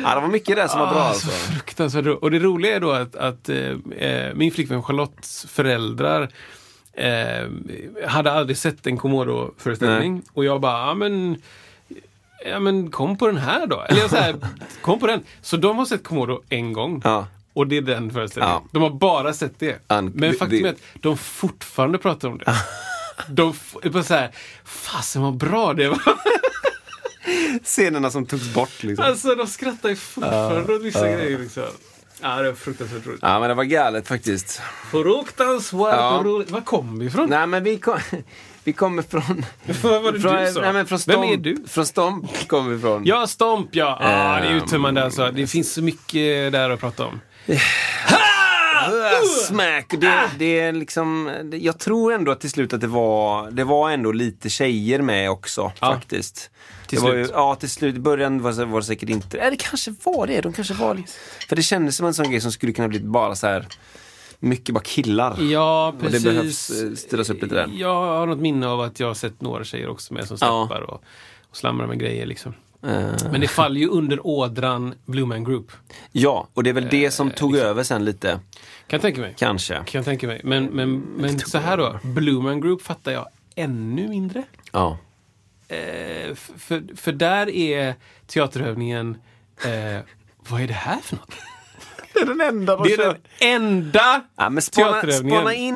B: Ja, det var mycket där som var bra
A: Ah,
B: alltså.
A: så fruktansvärt roligt. Och det roliga är då att, att eh, min flickvän Charlottes föräldrar eh, hade aldrig sett en Komodo-föreställning. Och jag bara, ja men, ja men kom på den här då. Eller så här, kom på den. Så de har sett Komodo en gång.
B: Ja.
A: Och det är den föreställningen.
B: Ja.
A: De har bara sett det.
B: An-
A: Men faktum är att de fortfarande pratar om det. De är bara så här, fasen vad bra det var.
B: Scenerna som togs bort liksom.
A: Alltså de skrattar ju fortfarande åt vissa grejer liksom. Ja, det var fruktansvärt roligt.
B: Ja, men det var galet faktiskt.
A: Fruktansvärt
B: Ja.
A: roligt. Var kom vi ifrån?
B: Nej, men vi, kom, vi kommer från...
A: Vad var det
B: från,
A: du sa?
B: Nej, men från
A: Vem
B: Stomp,
A: är du?
B: Från Stomp kommer vi ifrån.
A: Ja, Stomp ja. Ah, det är
B: Ehm.
A: uttömmande alltså. Det finns så mycket där att prata om.
B: Uh, Smack! Det, det är liksom, jag tror ändå att till slut att det var, det var ändå lite tjejer med också
A: Ja.
B: faktiskt.
A: Till
B: det var ju,
A: slut.
B: ja, till slut. I början var, var det säkert inte Eller kanske var det. De kanske var lite- För det kändes som en sån grej som skulle kunna bli bara så här mycket bara killar.
A: Ja,
B: Och det
A: precis.
B: behövs, eh, styras upp lite där.
A: Jag har något minne av att jag har sett några tjejer också med som
B: Ja.
A: steppar och, och slamrar med grejer liksom.
B: Eh,
A: Men det faller ju under ådran Blue Man Group.
B: ja, och det är väl det som
A: Eh,
B: tog
A: liksom.
B: över sen lite.
A: Kan jag tänka mig.
B: Kanske.
A: Kan jag tänka mig. Men, men, men så här då. Blue Man Group fattar jag ännu mindre.
B: Ja.
A: Eh, för, för där är teaterövningen eh, vad är det här för något?
B: Det är den enda
A: Det är den enda
B: Ja, men spana,
A: teaterövningen.
B: spana in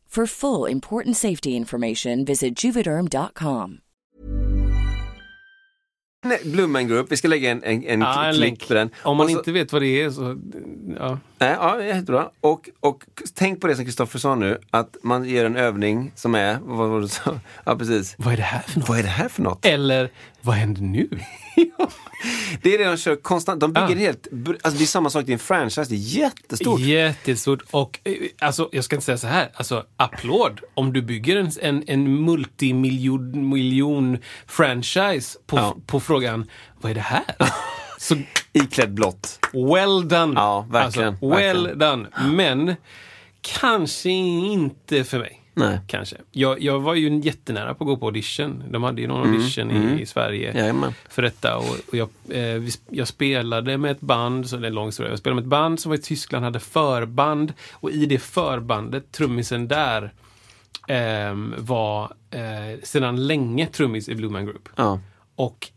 C: For full important safety information, visit juvederm.com.
B: Blue Group, vi ska lägga en, en, en
A: en
B: klick på den.
A: Om man
B: så-
A: inte vet vad det är så... Ja.
B: Nej, ja, jättebra. Och, och tänk på det som Kristoffer sa nu, att man gör en övning som är, vad var det du sa? Ja, precis.
A: Vad är det här för något?
B: Vad är det här för något?
A: Eller, vad händer nu?
B: Det är det de kör konstant. De bygger
A: Ja.
B: helt, alltså det är samma sak, det är en franchise, det är jättestort.
A: Jättestort. Och eh, alltså, jag ska inte säga så här. Alltså, applåd om du bygger en, en, en multimiljon miljon franchise på,
B: Ja.
A: på frågan, vad är det här? Så
B: Iklädd blått.
A: well done.
B: Ja, verkligen,
A: Alltså, well
B: verkligen.
A: done. Men kanske inte för mig.
B: Nej.
A: Kanske. Jag, jag var ju jättenära på att gå på audition. De hade ju någon audition i, i Sverige
B: Mm, Jajamän.
A: för detta. Och, och jag, eh, jag spelade med ett band, så det är en lång historia. Jag spelade med ett band som var i Tyskland, hade förband. Och i det förbandet, trummisen där, ehm, var eh, sedan länge trummis i Blue Man Group.
B: Ja.
A: Och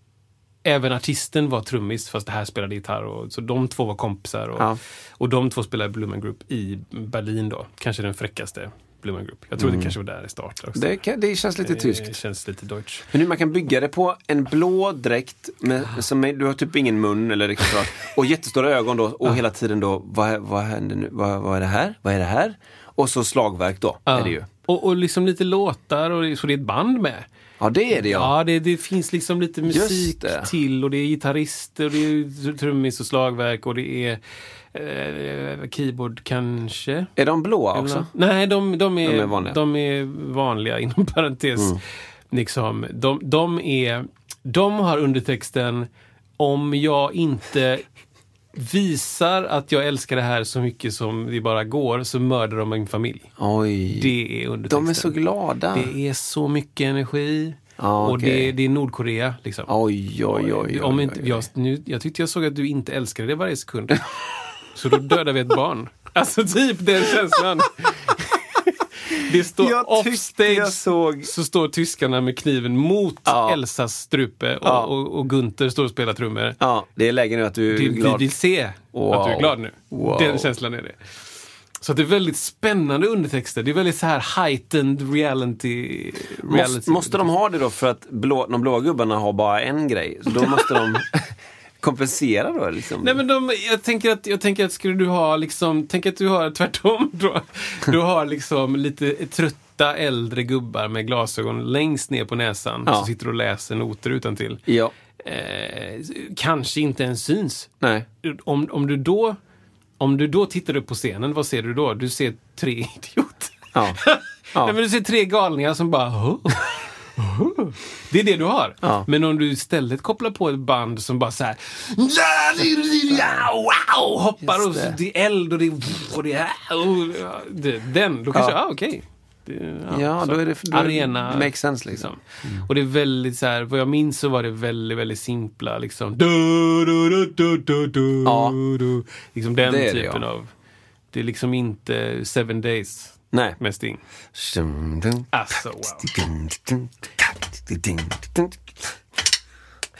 A: även artisten var trummis, fast det här spelade gitarr. Och, så de två var kompisar. Och,
B: Ja.
A: och de två spelade Blue Man Group i Berlin då. Kanske den fräckaste Blue Man Group. Jag tror det kanske var där i starten också.
B: Mm. Det, kan, det känns lite
A: Det
B: tyskt.
A: känns lite deutsch.
B: Men hur man kan bygga det på en blå dräkt, med, som är, du har typ ingen mun eller riktigt så, och jättestora ögon då och hela tiden då, vad, vad händer nu? Vad, vad är det här? Vad är det här? Och så slagverk då, är det ju.
A: Och, och liksom lite låtar, och så det är ett band med.
B: Ja, det är det ja.
A: Ja, det, det finns liksom lite musik
B: det.
A: till och det är gitarrister och det är trummis och slagverk och det är eh, keyboard kanske.
B: Är de blåa också?
A: Nej, de, de, är,
B: De är vanliga.
A: de är vanliga inom parentes.
B: Mm.
A: Liksom, de, de, är, de har undertexten om jag inte visar att jag älskar det här så mycket som det bara går så mördar de min familj.
B: Oj.
A: Det är undertexten.
B: de är så glada.
A: Det är så mycket energi.
B: Ja,
A: Och det, det är Nordkorea. Liksom.
B: Oj, oj, oj. oj,
A: Om
B: oj,
A: inte,
B: oj.
A: jag, nu, jag tyckte jag såg att du inte älskade det varje sekund. Så då dödar vi ett barn. Alltså typ den känslan. Det står
B: Jag
A: offstage
B: såg-
A: så står tyskarna med kniven mot
B: Ja.
A: Elsas strupe och,
B: Ja.
A: och, och Gunther står och spelar trummor.
B: Ja, det är läge nu att du är
A: Du, vi
B: glad.
A: vill se
B: Wow.
A: att du är glad nu.
B: Wow.
A: Den känslan är det. Så det är väldigt spännande undertexter. Det är väldigt så här heightened reality. reality.
B: Måste, måste de ha det då för att blå, de blåa gubbarna har bara en grej? Så då måste de kompensera då liksom?
A: Nej men de, jag tänker att, jag tänker att skulle du ha liksom, tänk att du har tvärtom då. Du har liksom lite trötta äldre gubbar med glasögon längst ner på näsan
B: Ja.
A: som sitter och läser noter utan till.
B: Ja.
A: Eh, kanske inte ens syns.
B: Nej.
A: Om, om du då om du då tittar upp på scenen, vad ser du då? Du ser tre idioter.
B: Ja. Ja.
A: Nej, men du ser tre galningar som bara... "Åh, åh." Det är det du har.
B: Ja.
A: Men om du istället kopplar på ett band som bara så här... Wow, hoppar och
B: det.
A: det är eld och det är... Och det är och, det, den, då kanske...
B: Ja.
A: Ja, okej. Det,
B: Ja,
A: så.
B: då är det... Då
A: Arena.
B: Makes sense liksom.
A: liksom. Och det är väldigt så här, vad jag minns så var det väldigt, väldigt simpla liksom. Du, du, du, du, du, du,
B: Ja.
A: du. Liksom den
B: Det är det,
A: typen
B: ja.
A: av... Det är liksom inte Seven Days
B: Nej.
A: med Sting.
B: Oj.
A: Alltså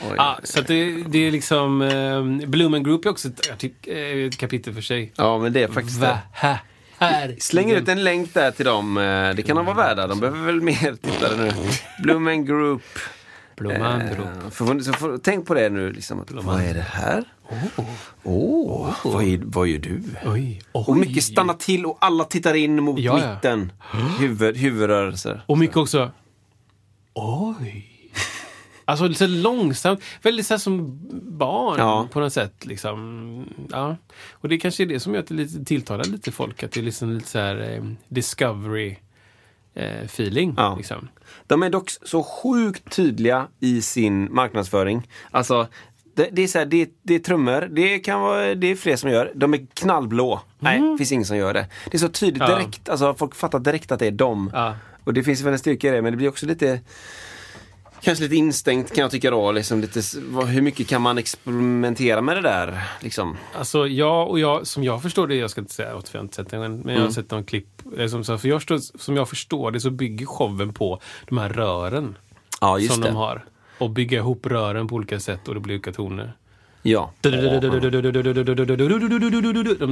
A: wow. Ja, så att det, det är liksom... Eh, Bloomen Group är också ett, eh, ett kapitel för sig.
B: Ja, men det är faktiskt
A: Va?
B: det.
A: Här.
B: Släng ut en länk där till dem. eh, Det kan de vara värda. De behöver väl mer tittare nu. Bloomen Group.
A: Blomman
B: Eh, för, så får, tänk på det nu. Liksom, att, vad är det här? Åh, vad, är, vad gör du?
A: Oj.
B: Och mycket stanna till och alla tittar in mot
A: Ja, ja.
B: mitten. Huvud, huvudrörelser.
A: Och mycket också... Oj. Alltså lite långsamt. Väldigt så som barn
B: Ja.
A: på något sätt. Liksom. Ja. Och det kanske är det som gör att det lite tilltalar lite folk. Att det är liksom lite så här eh, discovery feeling.
B: Ja.
A: Liksom.
B: De är dock så sjukt tydliga i sin marknadsföring. Alltså, det, det är så här, det, det är trummor, det kan vara, det är fler som gör. De är knallblå. Nej, det finns ingen som gör det. Det är så tydligt
A: Mm. Ja.
B: direkt, alltså folk fattar direkt att det är dem.
A: Ja.
B: Och det finns väl en styrka i det, men det blir också lite Kanske lite instängt kan jag tycka då. Liksom lite, hur mycket kan man experimentera med det där? Liksom.
A: Alltså jag och jag, som jag förstår det, jag ska inte säga att jag inte sett den, men jag har
B: Mm.
A: sett någon klipp. Som, så- för jag förstår, som jag förstår det så bygger showen på de här rören
B: Ja,
A: som
B: det.
A: de har. Och bygga ihop rören på olika sätt och det blir olika toner.
B: Ja.
A: De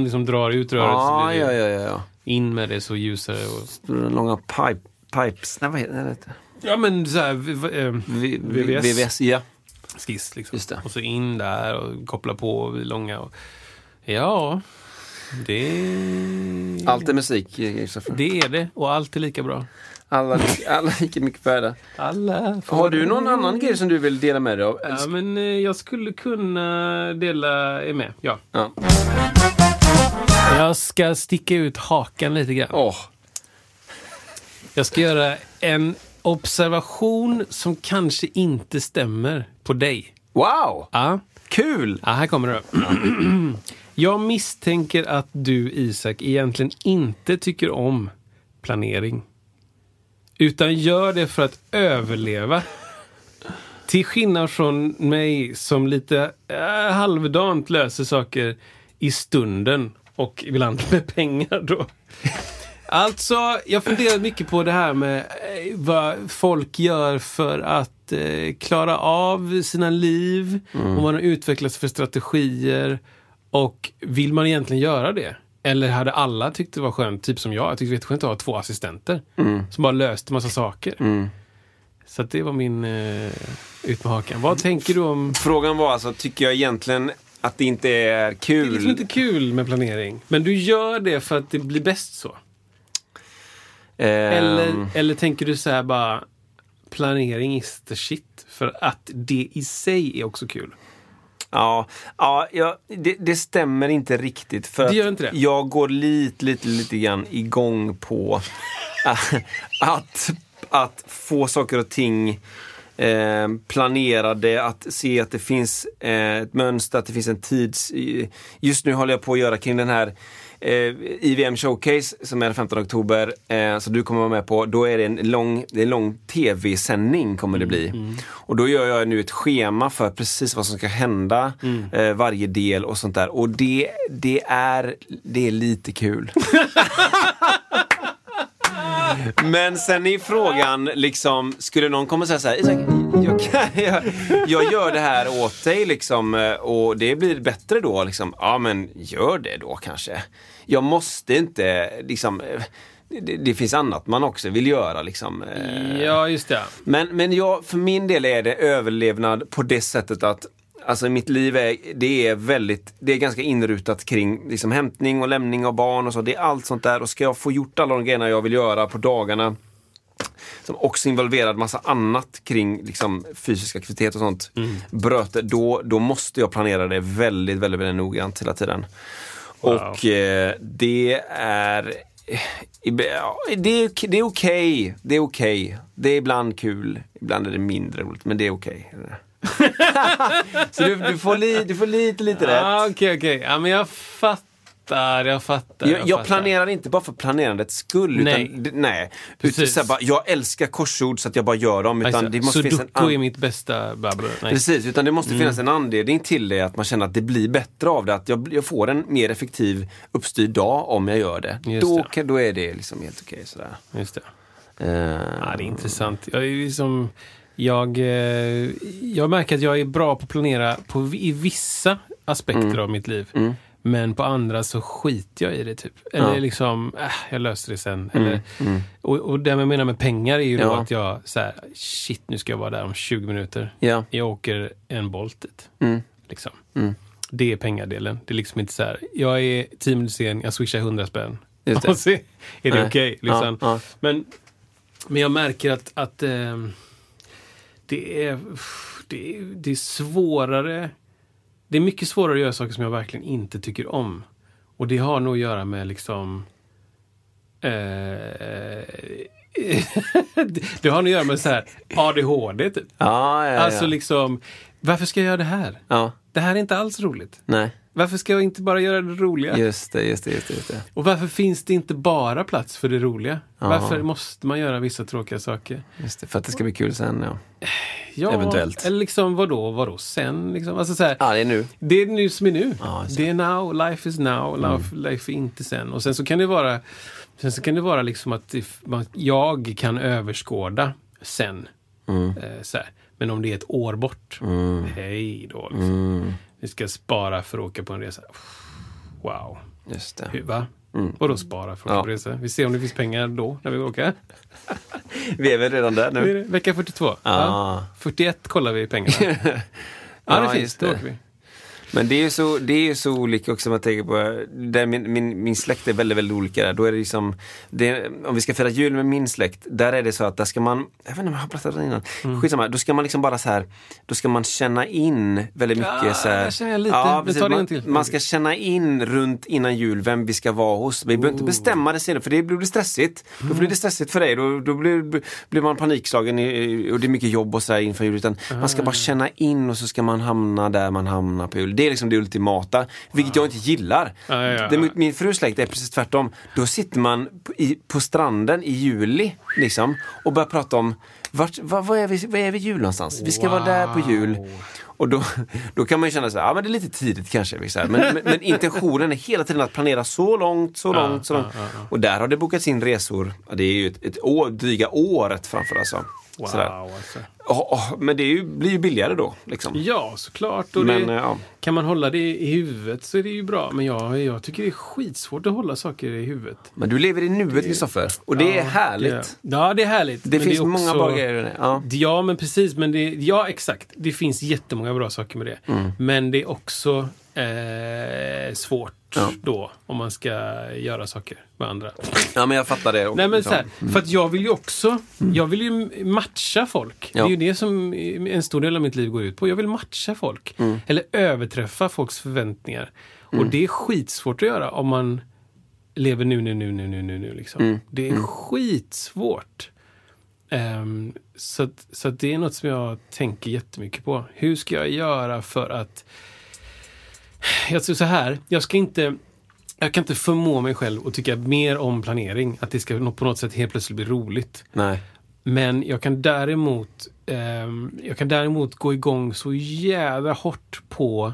A: liksom drar ut röret så
B: Ja,
A: blir det
B: ja, ja, ja.
A: in med det så ljusare. Och...
B: Långa pipe, pipes. Nej, vad heter det?
A: Ja men så här, v- v- eh, VVS.
B: VVS, ja.
A: skiss liksom.
B: Just det.
A: Och så in där och koppla på långa. Och... Ja, det...
B: Allt är musik, Kristoffer.
A: Det är det och allt är lika bra.
B: Alla, alla lika mycket värda.
A: Alla
B: Har du någon annan grej som du vill dela med dig av?
A: Ja, men eh, jag skulle kunna dela med. Ja.
B: Ja.
A: Jag ska sticka ut hakan lite grann.
B: Åh,
A: Jag ska göra en observation som kanske inte stämmer på dig.
B: wow!
A: Ja,
B: Kul!
A: ja här kommer det. Jag misstänker att du, Isak, egentligen inte tycker om planering. Utan gör det för att överleva. Till skillnad från mig som lite äh, halvdant löser saker i stunden och ibland med pengar då. Alltså, jag funderar mycket på det här med eh, vad folk gör för att eh, klara av sina liv och vad de utvecklas för strategier. Och vill man egentligen göra det? Eller hade alla tyckt det var skönt, typ som jag. Jag tyckte det var skönt att ha två assistenter som bara löste massa saker. Så att det var min eh, ut med hakan. Vad tänker du om...
B: Frågan var alltså, tycker jag egentligen att det inte är
A: Det
B: kul?
A: är liksom inte kul med planering. Men du gör det för att det blir bäst så. Eller,
B: Ehm,
A: eller tänker du så här bara planering is the shit? För att det i sig är också kul.
B: Ja, ja, ja det, det stämmer inte riktigt. För
A: Det gör
B: att
A: inte det?
B: Jag går lite, lite, lite grann igång på att, att få saker och ting eh, planerade, att se att det finns eh, ett mönster, att det finns en tids... Just nu håller jag på att göra kring den här eh, IVM Showcase som är den 15 oktober, eh, så du kommer vara med på. Då är det en lång, det är en lång tv-sändning kommer det bli. Och då gör jag nu ett schema för precis vad som ska hända, eh, varje del och sånt där. Och det, det, är, det är lite kul. Men sen är frågan, liksom, skulle någon komma och säga så här, Isak, jag, kan, jag, jag gör det här åt dig liksom, eh, och det blir bättre då. Liksom. Ja, men gör det då kanske. Jag måste inte, liksom, eh, det, det finns annat man också vill göra. Liksom. eh.
A: Ja, just det.
B: Men, men jag, för min del är det överlevnad på det sättet att Alltså mitt liv är, det är väldigt, det är ganska inrutat kring liksom hämtning och lämning av barn och så. Det är allt sånt där och ska jag få gjort alla de grejerna jag vill göra på dagarna som också involverar massa annat kring liksom, fysisk aktivitet och sånt. Bröte, då, då måste jag planera det väldigt, väldigt, väldigt noggrant hela tiden. Och eh, det är det är, det är okej. Det är okej. Det är ibland kul. Ibland är det mindre roligt, men det är okej. Så du, du, får li, du får lite, lite rätt.
A: Ja, Okej, okej. Ja, men jag fattar, jag fattar.
B: Jag, jag
A: fattar.
B: planerar inte bara för planerandets skull.
A: Nej.
B: Utan, nej. Utan, så bara, jag älskar korsord så att jag bara gör dem. Utan
A: Alltså,
B: det måste finnas en
A: är mitt bästa babbel.
B: Precis, utan det måste
A: Mm.
B: finnas en anledning till det. Att man känner att det blir bättre av det. Att jag, jag får en mer effektiv uppstyrd dag om jag gör det.
A: Just
B: Då,
A: det.
B: då är det liksom helt okej. sådär.
A: Just det.
B: Eh,
A: Ja, det är intressant. Jag, är liksom, jag, eh, jag märker att jag är bra på att planera på, i vissa aspekter
B: Mm.
A: av mitt liv. Men på andra så skiter jag i det typ. Eller
B: Ja. Mm.
A: liksom, äh, jag löser det sen. Eller, Och, och det jag menar med pengar är ju då
B: Ja.
A: att jag så här, shit nu ska jag vara där om 20 minuter.
B: Ja.
A: Jag åker en Bolt dit.
B: Mm.
A: Liksom. Det är pengadelen. Det är liksom inte så här, jag är 10 minuter sen, jag swishar 100 spänn.
B: Just det.
A: Och så är det okej. liksom.
B: Ja, ja.
A: Men, men jag märker att, att ehm, det, är, det, är, det är svårare. Det är mycket svårare att göra saker som jag verkligen inte tycker om. Och det har nog att göra med liksom... Eh, det har nog att göra med så här ADHD typ.
B: Ja, ja, ja.
A: Alltså liksom, varför ska jag göra det här?
B: ja.
A: Det här är inte alls roligt.
B: Nej,
A: Varför ska jag inte bara göra det roliga?
B: just det, just det, just det. Just det.
A: Och varför finns det inte bara plats för det roliga?
B: Ja.
A: Varför måste man göra vissa tråkiga saker?
B: Just det. För att det ska bli kul sen, ja.
A: Ja,
B: Eventuellt.
A: Eller liksom vadå, vadå sen? Liksom, alltså så här,
B: Ja, det är nu.
A: Det är nu som är nu.
B: Så.
A: det är now, life is now, life, life är inte sen. Och sen så kan det vara, sen så kan det vara liksom att man, jag kan överskåda sen. Eh, så här. Men om det är ett år bort, hej då. Liksom. Vi ska spara för att åka på en resa. Wow.
B: Just det.
A: Hur, va? Vadå spara för att åka
B: Ja.
A: på resa? Vi ser om det finns pengar då, när vi åker.
B: Vi är väl redan där
A: Nu vecka 42.
B: Ah.
A: Ja. 41 kollar vi pengarna. ja, det finns. Då åker vi.
B: Men det är ju så, det är så olika också man tänker på, där min, min, min släkt är väldigt, väldigt olika där. Då är det liksom, det, om vi ska fira jul med min släkt, där är det så att där ska man, jag vet inte om jag har pratat om det innan,
A: Mm.
B: skitsamma, då ska man liksom bara så här, då ska man känna in väldigt mycket
A: Ja,
B: så här,
A: jag känner lite. Men
B: precis. man, man ska känna in runt innan jul vem vi ska vara hos. Vi behöver inte bestämma det senare för det blir stressigt. Då
A: Mm.
B: blir det stressigt för dig, då, då blir, blir man panikslagen och det är mycket jobb och så här inför jul. Utan man ska
A: Ah.
B: bara känna in och så ska man hamna där man hamnar på jul. Det är liksom det ultimata, vilket jag inte gillar.
A: Ja, ja, ja.
B: Min frus släkt är precis tvärtom. Då sitter man på, i, på stranden i juli liksom, och börjar prata om vart, vad, vad, är vi, vad är vi jul någonstans? Vi ska vara där på jul. Och då, då kan man ju känna så här, ja men det är lite tidigt kanske. Här. Men, men, men intentionen är hela tiden att planera så långt, så långt, så långt. Och där har det bokats in resor, ja, det är ju ett, ett år, dryga året framför alltså.
A: Wow, alltså.
B: Och- och- men det är ju, blir ju billigare då. Liksom.
A: Ja, såklart. Och
B: Men,
A: det,
B: ja.
A: Kan man hålla det i huvudet så är det ju bra. Men jag, jag tycker det är skitsvårt att hålla saker i huvudet.
B: Men du lever i nuet Kristoffer. Och det är
A: Ja,
B: härligt.
A: Det, ja, det är härligt.
B: Det finns
A: är
B: många bra grejer det. Ja.
A: Ja, men precis. Men det, ja, exakt. Det finns jättemånga bra saker med det.
B: Mm.
A: Men det är också eh, svårt
B: Ja.
A: då om man ska göra saker med andra.
B: ja, men jag fattar det.
A: Nej men så här, för att jag vill ju också, jag vill ju matcha folk.
B: Ja.
A: Det är ju det som en stor del av mitt liv går ut på. Jag vill matcha folk.
B: Mm.
A: Eller överträffa folks förväntningar. Och det är skitsvårt att göra om man lever nu, nu, nu, nu, nu, nu, nu liksom.
B: Mm.
A: Det är skitsvårt. Ehm, så så det är något som jag tänker jättemycket på. Hur ska jag göra för att... Jag tror så här, jag ska inte... Jag kan inte förmå mig själv att tycka mer om planering. Att det ska på något sätt helt plötsligt bli roligt.
B: Nej.
A: Men jag kan däremot ehm, Jag kan däremot gå igång så jävla hårt på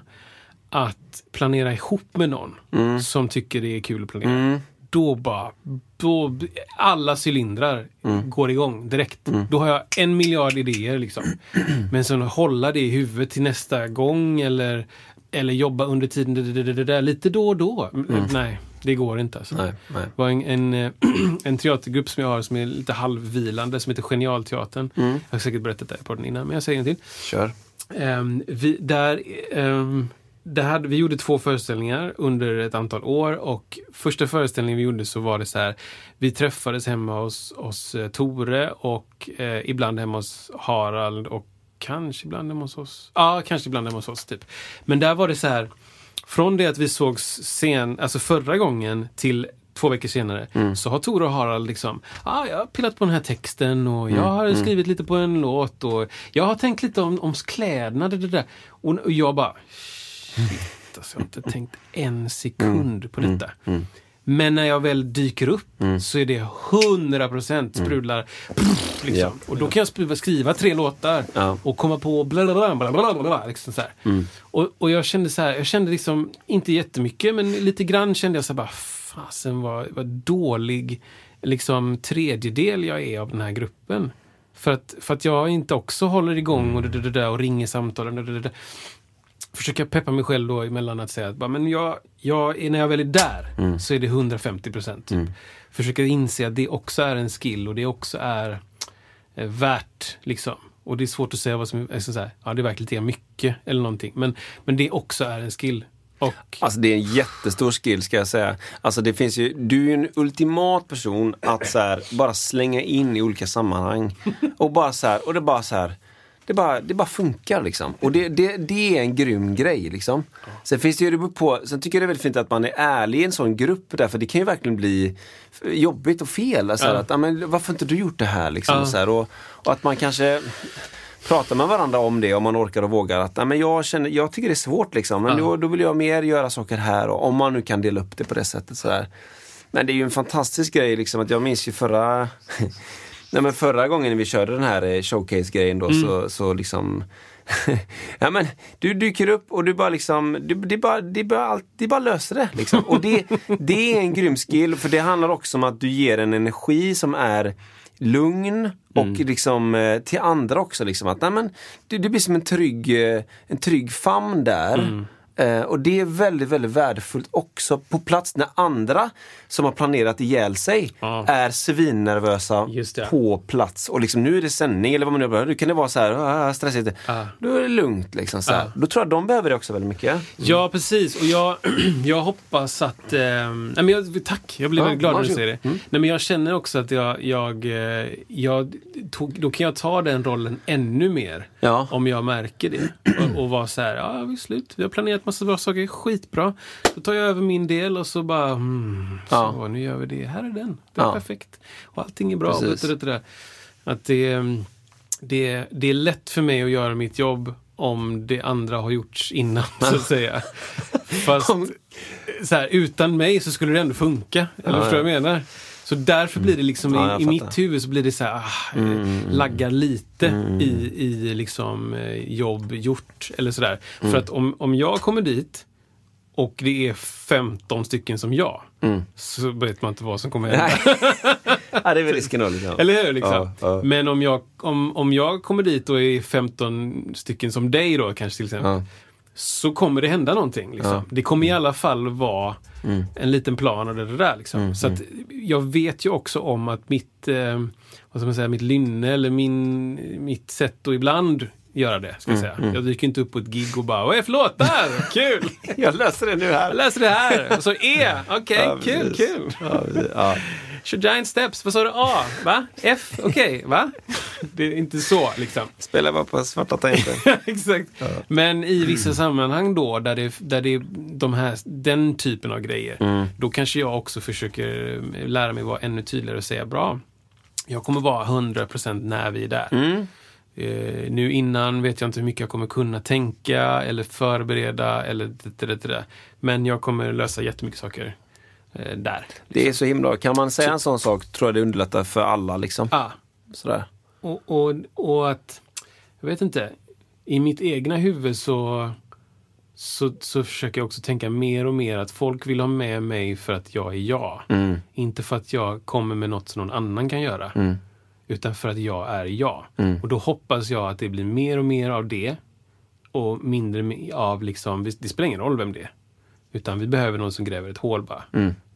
A: att planera ihop med någon som tycker det är kul att planera. Då bara, då, alla cylindrar går igång direkt. Då har jag en miljard idéer liksom. Men sen hålla det i huvudet till nästa gång eller, eller jobba under tiden det, det, det, det, där, lite då och då. Nej, det går inte alltså.
B: Nej, nej.
A: Det var en, en, eh, en teatergrupp som jag har som är lite halvvilande som heter Genialteatern. Jag har säkert berättat det här på den innan, men jag säger en till.
B: Kör.
A: Ehm, vi, där, ehm, där hade, vi gjorde två föreställningar under ett antal år och första föreställningen vi gjorde så var det så här. Vi träffades hemma hos, hos eh, Tore och eh, ibland hemma hos Harald och kanske ibland hemma hos oss. Ja, kanske ibland hemma hos oss typ. Men där var det så här. Från det att vi sågs sen, alltså förra gången till två veckor senare så har Tore och Harald liksom, ah, jag har pillat på den här texten och jag har skrivit lite på en låt och jag har tänkt lite om, om kläderna. Det, det där. Och, och jag bara, shit. Alltså, jag har inte tänkt en sekund på detta. Men när jag väl dyker upp så är det 100% sprudlar. Pff, liksom.
B: Ja.
A: Och då kan jag skriva, tre låtar
B: Ja.
A: och komma på bla bla bla bla bla bla, liksom så här. Och, och jag kände så här, jag kände liksom, inte jättemycket, men lite grann kände jag så här bara, fasen vad, vad dålig liksom tredjedel jag är av den här gruppen. För att, för att jag inte också håller igång och, och ringer samtal. Och Försöker peppa mig själv då emellan att säga att men jag, jag, är- när jag väl är där så är det 150 procent. Typ. Försöker inse att det också är en skill och det också är eh, värt. Liksom. Och det är svårt att säga vad som är så här, ja det är verkligen mycket eller någonting. Men, men det också är en skill. Och,
B: Alltså det är en jättestor skill ska jag säga. Alltså det finns ju, du är ju en ultimat person att så här, bara slänga in i olika sammanhang. Och bara så här, och det bara så här. Det bara, det bara funkar liksom. Och det, det, det är en grym grej liksom. Sen finns det ju det på, sen tycker jag det är väldigt fint att man är ärlig i en sån grupp där, för det kan ju verkligen bli jobbigt och fel. Alltså,
A: Ja.
B: att, men, varför inte du gjort det här liksom?
A: Ja.
B: Och, så här, och, och att man kanske pratar med varandra om det om man orkar och vågar. Att, men jag, känner, jag tycker det är svårt liksom. Men
A: Ja.
B: då, då vill jag mer göra saker här och om man nu kan dela upp det på det sättet. Så här. Men det är ju en fantastisk grej liksom att jag minns ju förra Nej men förra gången vi körde den här eh, showcase-grejen då så, så liksom Ja men du dyker upp och du bara liksom, du, det, bara, det, bara, allt, det bara löser det. Liksom. Och det, det är en grym skill för det handlar också om att du ger en energi som är lugn och liksom eh, till andra också. Liksom, att, nej, men, det, det blir som en trygg, eh, en trygg famn där. Eh, och det är väldigt, väldigt värdefullt också på plats när andra som har planerat ihjäl sig
A: Ja.
B: är svinnervösa på plats. Och liksom nu är det sändning eller vad man nu gör. Då kan det vara så här, ah, stressigt.
A: Ja.
B: Då är det lugnt liksom. Så.
A: Ja.
B: Då tror jag de behöver det också väldigt mycket.
A: Ja, precis. Och jag, jag hoppas att... Eh, nej men jag, tack, jag blir väldigt glad när du säger det. Nej, men jag känner också att jag... jag, eh, jag tog, då kan jag ta den rollen ännu mer.
B: Ja.
A: Om jag märker det. Och, och vara så här, ja visst slut. Vi har planerat massa bra saker, skitbra. Då tar jag över min del och så bara, hmm, så
B: Ja.
A: nu gör vi det. Här är den. Det är
B: Ja.
A: perfekt. Och allting är bra. Det. Att det, mm, det, det är lätt för mig att göra mitt jobb om det andra har gjorts innan, så att säga. Fast så här, utan mig så skulle det ändå funka. Eller
B: Ja,
A: förstår du vad jag menar? Så därför blir det liksom,
B: Ja, jag
A: i, i mitt huvud så blir det så här, ah, eh, laggar lite i, i liksom eh, jobb gjort. Eller sådär. För att om, om jag kommer dit och det är 15 stycken som jag, så vet man inte vad som kommer hända.
B: ja, det är väl risken då. Liksom.
A: Eller hur? Liksom?
B: Ja, ja.
A: Men om jag, om, om jag kommer dit och är 15 stycken som dig då kanske till exempel.
B: Ja.
A: Så kommer det hända någonting. Liksom.
B: Ja. Mm.
A: Det kommer i alla fall vara en liten plan och det det där. Liksom. Så att jag vet ju också om att mitt, eh, vad ska man säga, mitt lynne eller min, mitt sätt att ibland göra det. Ska jag,
B: Mm,
A: säga. jag dyker inte upp på ett gig och bara Vad är för låtar? Kul!
B: Jag löser det nu
A: Jag
B: här.
A: läser det här. Och så E. Okej,
B: Ja,
A: kul,
B: precis.
A: kul.
B: Ja,
A: giant steps. Vad sa du? A? Va? F? Okej, va? Det är inte så liksom.
B: Spelar bara på svarta tangenter.
A: Exakt. Men i vissa sammanhang då, där det, där det är de här, den typen av grejer, då kanske jag också försöker eh, lära mig vara ännu tydligare och säga bra. Jag kommer vara 100% när vi är där. Eh, nu innan vet jag inte hur mycket jag kommer kunna tänka eller förbereda eller det, det, det, det. Men jag kommer lösa jättemycket saker eh, där.
B: Det är så himla Kan man säga en sån sak tror jag det underlättar för alla. Liksom.
A: Ah,
B: Sådär.
A: Och, och, och att, jag vet inte, i mitt egna huvud så, så, så försöker jag också tänka mer och mer att folk vill ha med mig för att jag är jag. Inte för att jag kommer med något som någon annan kan göra. Utan för att jag är jag. Och då hoppas jag att det blir mer och mer av det. Och mindre av liksom, det spelar ingen roll vem det är. Utan vi behöver någon som gräver ett hål bara.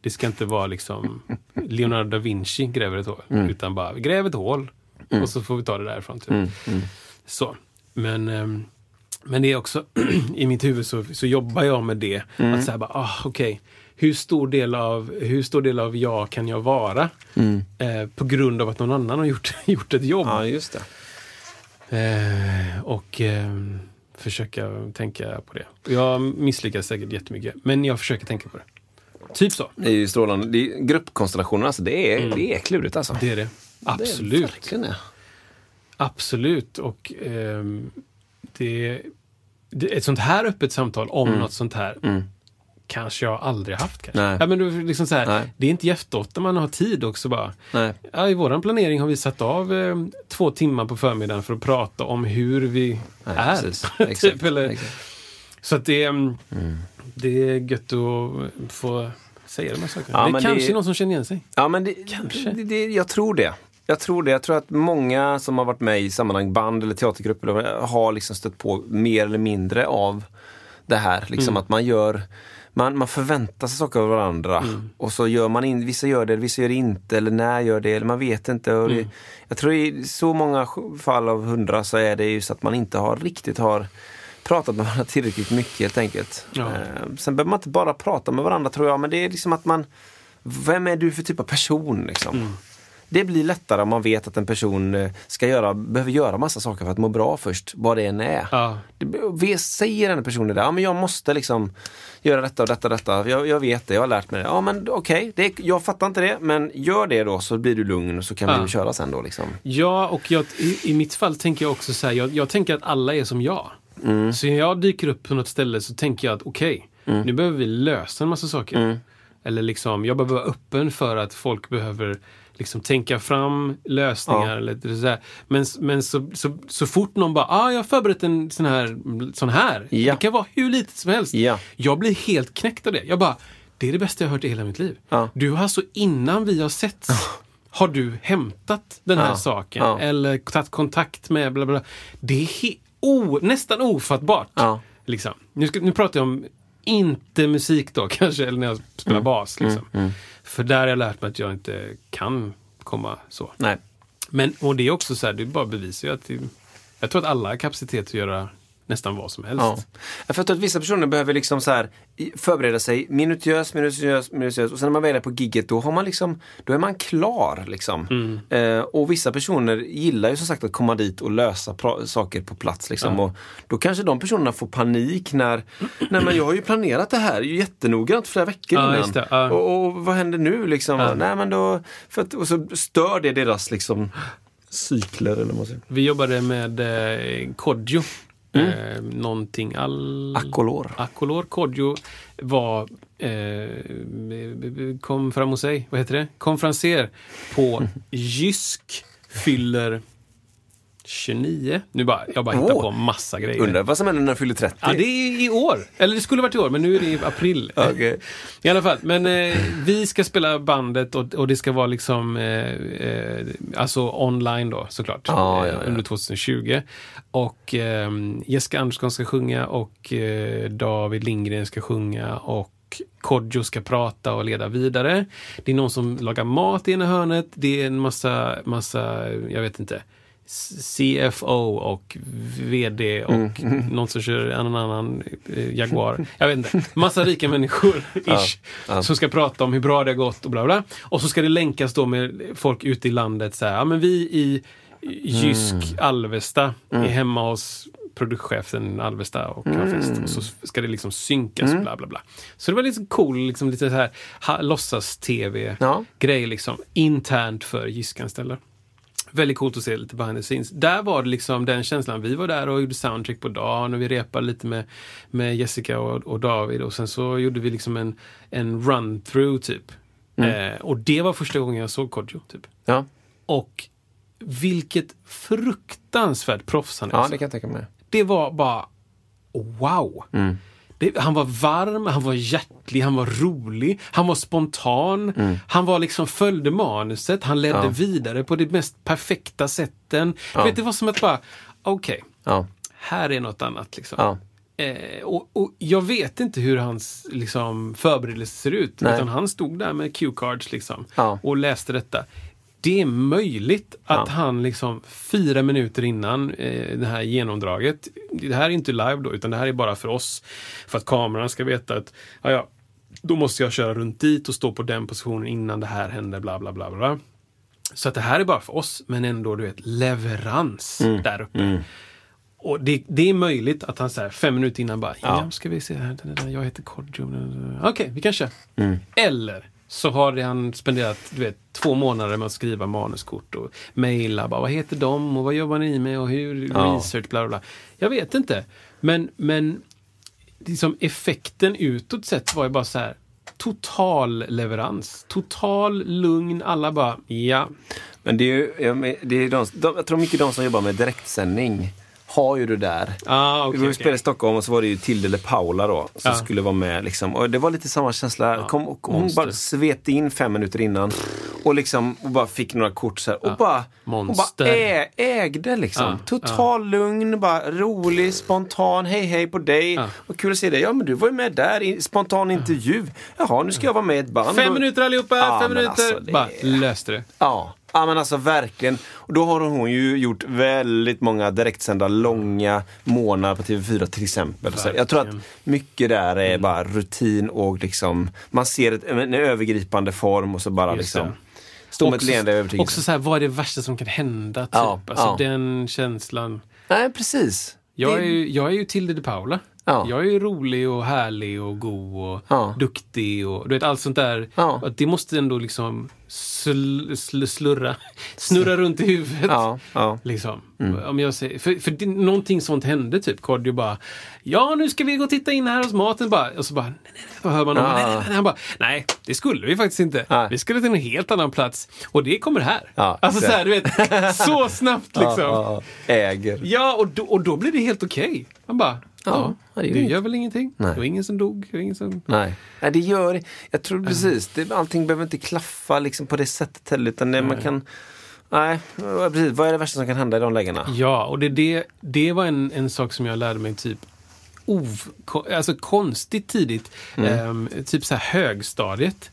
A: Det ska inte vara liksom Leonardo da Vinci gräver ett hål. Utan bara, gräv ett hål. Och så får vi ta det därifrån. Typ. Så. Men, ehm, men det är också, i mitt huvud så, så jobbar jag med det. Att säga bara, ah, okej. Hur stor, del av, hur stor del av jag kan jag vara? Eh, på grund av att någon annan har gjort, gjort ett jobb.
B: Ja, just det.
A: Eh, och ehm, försöka tänka på det. Jag misslyckas säkert jättemycket, men jag försöker tänka på det. Typ så.
B: Det är ju strålande. Det är, gruppkonstellationer, alltså, det, är, det är klurigt alltså.
A: Det är det.
B: Det är
A: Absolut.
B: det.
A: Absolut. Och ehm, det, det- ett sånt här öppet samtal om något sånt här kanske jag aldrig haft. Kanske.
B: Nej.
A: Ja, men då, liksom så här,
B: Nej.
A: det är inte jätteofta man har tid också bara. Ja, I vår planering har vi satt av eh, två timmar på förmiddagen för att prata om hur vi
B: Nej,
A: är. typ,
B: Exakt,
A: eller,
B: exakt.
A: Så att det, är, det är gött att få säga de här sakerna.
B: Ja,
A: det är kanske
B: det-
A: någon som känner igen sig.
B: Ja, men det,
A: Kanske.
B: Det, det, jag tror det. Jag tror det. Jag tror att många som har varit med i sammanhang, band eller teatergrupper, eller det har liksom stött på mer eller mindre av det här. Liksom
A: Mm.
B: att man gör man, man förväntar sig saker av varandra
A: Mm.
B: och så gör man in, vissa gör det, vissa gör det inte eller när gör det eller man vet inte. Och det,
A: Mm.
B: Jag tror i så många fall av hundra så är det ju så att man inte har riktigt har pratat med varandra tillräckligt mycket helt enkelt.
A: Ja.
B: Eh, sen behöver man inte bara prata med varandra tror jag, men det är liksom att man Vem är du för typ av person liksom?
A: Mm.
B: Det blir lättare om man vet att en person eh, ska göra, behöver göra massa saker för att må bra först, vad det än är.
A: Ja.
B: Det, vi säger den personen det, ja men jag måste liksom göra detta och detta och detta. Jag, jag vet det, jag har lärt mig det. Ja men okej, det, jag fattar inte det, men gör det då så blir du lugn och så kan
A: Ja.
B: vi köra sen då liksom.
A: Ja, och jag, i, i mitt fall tänker jag också så här, jag, jag tänker att alla är som jag.
B: Mm.
A: Så när jag dyker upp på något ställe så tänker jag att okej, nu behöver vi lösa en massa saker.
B: Mm.
A: Eller liksom, jag behöver vara öppen för att folk behöver liksom tänka fram lösningar.
B: Ja.
A: Eller så här. Men, men så, så, så fort någon bara, ah, jag har förberett en sån här, sån här.
B: Ja.
A: Det kan vara hur litet som helst.
B: Ja.
A: Jag blir helt knäckt av det. Jag bara, det är det bästa jag hört i hela mitt liv.
B: Ja.
A: Du har alltså innan vi har setts har du hämtat den här saken eller tagit kontakt med bla bla. Det är o- nästan ofattbart. Liksom. Nu, ska, nu pratar jag om inte musik då kanske, eller när jag spelar
B: Mm.
A: bas. Liksom. För där har jag lärt mig att jag inte kan komma så.
B: Nej.
A: Men, och det är också så här, det bara bevisar ju att det, jag tror att alla har kapacitet att göra nästan vad som helst.
B: Ja. Jag tror att vissa personer behöver liksom så här förbereda sig minutiöst, minutiöst, minutiöst och sen när man väl är på gigget då har man liksom, då är man klar liksom.
A: Mm.
B: Eh, och vissa personer gillar ju som sagt att komma dit och lösa saker på plats liksom. Och då kanske de personerna får panik när, nej men jag har ju planerat det här jättenoggrant flera veckor
A: Ja,
B: innan.
A: det, ja.
B: och, och vad händer nu liksom?
A: Ja.
B: Nej men då, för att, och så stör det deras liksom cykler eller vad man säger.
A: Vi jobbade med eh, Kodjo. Eh, någonting all...
B: Akolor.
A: Akolor Kodjo var eh, kom fram och säg, vad heter det? Konferenser på Jysk fyller 29. Nu bara, jag bara hittar
B: Åh.
A: på massa grejer.
B: Undrar vad som händer när de fyller 30?
A: Ja, det är i år. Eller det skulle varit i år, men nu är det i april.
B: Okej.
A: I alla fall, men eh, vi ska spela bandet och, och det ska vara liksom eh, eh, alltså online då såklart.
B: Ja,
A: eh,
B: ja, ja.
A: Under 2020. Och eh, Jessica Andersson ska sjunga och eh, David Lindgren ska sjunga och Kodjo ska prata och leda vidare. Det är någon som lagar mat i ena hörnet. Det är en massa, massa, jag vet inte. CFO och VD och
B: Mm.
A: någon som kör en annan eh, Jaguar. Jag vet inte. Massa rika människor, ish,
B: ja.
A: som ska prata om hur bra det har gått och bla bla. Och så ska det länkas då med folk ute i landet. Så här, ja, men vi i Jysk
B: Mm.
A: Alvesta är hemma hos produktchefen Alvesta och har fest.
B: Mm.
A: Och så ska det liksom synkas bla bla bla. Så det var lite cool, liksom lite så här låtsas-tv-grej
B: Ja.
A: liksom. Internt för Jysk-anställda. Väldigt coolt att se lite behind the scenes. Där var det liksom den känslan. Vi var där och gjorde soundtrack på dagen och vi repade lite med, med Jessica och, och David och sen så gjorde vi liksom en, en run-through typ. Eh, och det var första gången jag såg Kodjo. Typ.
B: Ja.
A: Och vilket fruktansvärt proffs han är.
B: ja, det kan jag tänka mig.
A: Det var bara wow. Det, han var varm, han var hjärtlig, han var rolig, han var spontan. Han var liksom följde manuset, han ledde
B: Ja.
A: vidare på det mest perfekta sätten. Du vet, det var som att bara, okej,
B: Ja.
A: här är något annat. Liksom.
B: Ja.
A: Eh, och, och jag vet inte hur hans liksom, förberedelse ser ut.
B: Nej.
A: Utan han stod där med cue-cards liksom,
B: Ja.
A: och läste detta. Det är möjligt att
B: Ja.
A: han liksom fyra minuter innan eh, det här genomdraget, det här är inte live då, utan det här är bara för oss. För att kameran ska veta att, ja, ja, då måste jag köra runt dit och stå på den positionen innan det här händer, bla bla bla. bla. Så att det här är bara för oss, men ändå du vet, leverans
B: Mm.
A: där uppe. Och det, det är möjligt att han så här, fem minuter innan bara, ja,
B: Ja.
A: ska vi se här, jag heter Kodjo. Okej, vi kan köra.
B: Mm.
A: Eller så har han spenderat du vet, två månader med att skriva manuskort och mejla. Vad heter de och vad jobbar ni med och hur
B: Ja.
A: research, bla bla bla. Jag vet inte. Men, men liksom effekten utåt sett var ju bara så här total leverans. Total lugn. Alla bara, ja.
B: Men det är ju, det är de, de, jag tror mycket de som jobbar med direktsändning har ju det där.
A: Ah,
B: vi
A: okay, okay.
B: spelade i Stockholm och så var det ju Tilde eller Paula då som
A: Ja.
B: skulle vara med. Liksom. Och det var lite samma känsla. Kom, och hon
A: monster.
B: bara svette in fem minuter innan och, liksom, och bara fick några kort så här, och bara, hon
A: Monster.
B: bara ä, ägde liksom.
A: Ja,
B: Total lugn, bara rolig, spontan. Hej hej på dig. Och kul att se dig. Ja men du var ju med där i spontan intervju. Jaha, nu ska jag vara med i ett band.
A: Fem minuter allihopa, fem minuter.
B: alltså, det
A: Bara löste det.
B: Ja. Ja, men alltså verkligen. Och då har hon ju gjort väldigt många direktsända långa månader på TV4 till exempel. Så jag tror att mycket där
A: Mm.
B: är bara rutin och liksom man ser ett, en övergripande form och så bara
A: Just
B: liksom
A: det.
B: stå med ett leende i övertygelse.
A: Också så här, vad är det värsta som kan hända? Typ.
B: Ja,
A: alltså
B: ja.
A: den känslan.
B: Nej, precis.
A: Jag är,
B: Det-
A: ju, jag är ju Tilde de Paula.
B: Ja.
A: Jag är ju rolig och härlig och god och
B: Ja.
A: duktig och du vet allt sånt där.
B: Ja.
A: Det måste ändå liksom sl, sl, slurra, snurra runt i huvudet. Liksom. Om jag säger, för för det, någonting sånt hände typ. Kodjo bara Ja, nu ska vi gå och titta in här hos maten. Bara, och så bara, nej, nej, nej. Hör man?
B: Ja.
A: Nej, nej, nej. Han bara, nej, det skulle vi faktiskt inte. Vi skulle till en helt annan plats. Och det kommer här. Alltså så här, du vet. Så snabbt liksom.
B: Äger.
A: Ja, och då, och då blir det helt okej. Man bara, ja,
B: ja, det
A: det,
B: är ju
A: gör väl ingenting.
B: Nej.
A: Det var ingen som dog. Det var ingen som...
B: Nej. Nej, det gör Jag tror precis, det, allting behöver inte klaffa liksom på det sättet heller. Utan det, man kan... Nej, precis. Vad är det värsta som kan hända i de lägena?
A: Ja, och det, det, det var en, en sak som jag lärde mig typ ov, alltså konstigt tidigt. Ehm, typ så här högstadiet.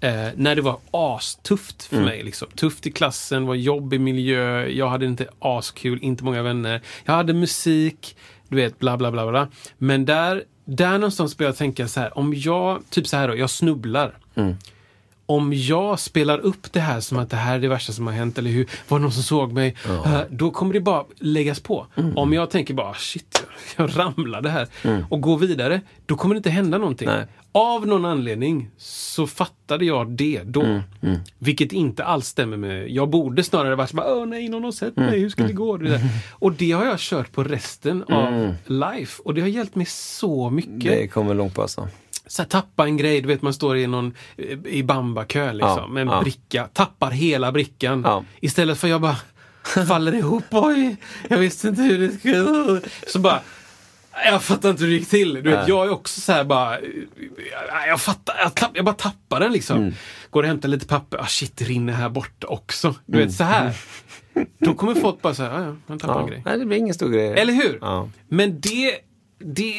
A: Eh, när det var astufft för mig. Liksom. Tufft i klassen, var jobbig miljö, jag hade inte askul, inte många vänner. Jag hade musik, du vet, bla bla bla. bla. Men där, där någonstans börjar jag tänka så här, om jag, typ så här då, jag snubblar. Mm. Om jag spelar upp det här som att det här är det värsta som har hänt eller hur, var det någon som såg mig? Eh, Då kommer det bara läggas på. Om jag tänker bara shit, jag ramlade här och går vidare, då kommer det inte hända någonting.
B: Nej.
A: Av någon anledning så fattade jag det då. Vilket inte alls stämmer med... Jag borde snarare varit så bara, åh nej, någon har sett mig, hur ska det gå? Det. Och det har jag kört på resten av life. Och det har hjälpt mig så mycket
B: Det kommer långt på alltså.
A: Så här, tappa en grej, du vet man står i någon i bambakö liksom, med en bricka, tappar hela brickan. Istället för jag bara faller ihop, oj, jag visste inte hur det skulle... Så bara, jag fattar inte hur det gick till. Du vet, jag är också så här bara, jag fattar, jag, tapp, jag bara tappar den liksom.
B: Mm.
A: Går och hämtar lite papper, ah shit det rinner här borta också. Du
B: Mm.
A: vet så här. Då kommer folk bara säga, ja ja, han tappar
B: Ja.
A: en grej.
B: Nej, det blir ingen stor grej.
A: Eller hur?
B: Ja.
A: Men det, det,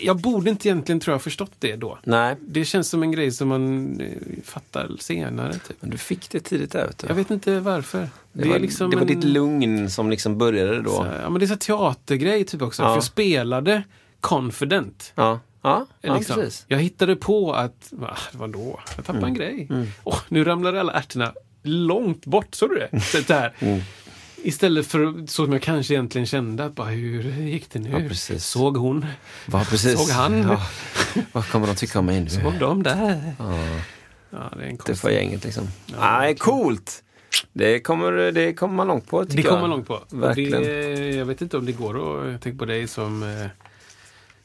A: jag borde inte egentligen tror jag förstått det då.
B: Nej,
A: Det känns som en grej som man eh, fattar senare. Typ.
B: men du fick det tidigt där vet.
A: Jag vet inte varför.
B: det, var,
A: liksom
B: det var
A: en-
B: ditt lugn som liksom började då.
A: så Ja, men det är så teatergrej typ också.
B: Ja.
A: För jag spelade confident.
B: Ja, ja, ja
A: liksom.
B: precis.
A: Jag hittade på att, va, vadå? Jag tappade en grej. Åh, nu ramlade alla ärtorna långt bort, såg du det? Så där. Istället för så som jag kanske egentligen kände, att bara, hur gick det nu?
B: Ja, precis.
A: Såg hon?
B: Va, precis.
A: Såg han?
B: Ja. Vad kommer de tycka om mig nu?
A: Såg de där? Ja, det är en
B: Det
A: konstig...
B: får gänget liksom. Nej, coolt! Det kommer, det kommer man långt på tycker
A: Det
B: jag.
A: kommer man långt på.
B: Verkligen.
A: Det, jag vet inte om det går att... Jag tänker på dig som eh,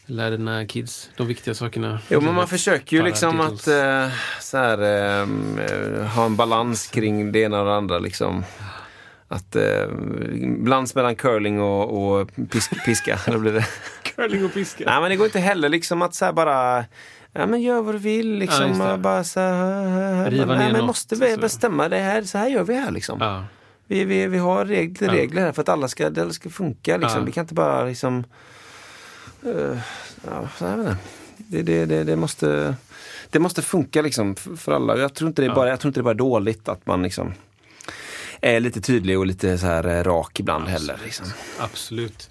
A: lär dina kids de viktiga sakerna.
B: Jo, men man försöker ju liksom att eh, så här, eh, ha en balans kring det ena och det andra. Liksom. Att eh, balans mellan curling och, och pisk, piska. Eller blir det?
A: Curling och piska.
B: Nej, men det går inte heller liksom att så här bara Ja men gör vad du vill
A: Ja,
B: liksom. och bara så här,
A: Riva ner
B: nej, men
A: något,
B: måste vi bestämma det här, så här gör vi här liksom.
A: Ja.
B: Vi, vi, vi har regler,
A: Ja.
B: regler här för att alla ska, det ska funka. Liksom.
A: Ja.
B: Vi kan inte bara liksom... eh, ja, så inte. Det, det, det, det, måste, det måste funka liksom för, alla. Jag tror, inte det är
A: Ja.
B: bara, jag tror inte det är bara dåligt att man liksom är lite tydlig och lite så här eh, rak ibland heller. Liksom.
A: Absolut.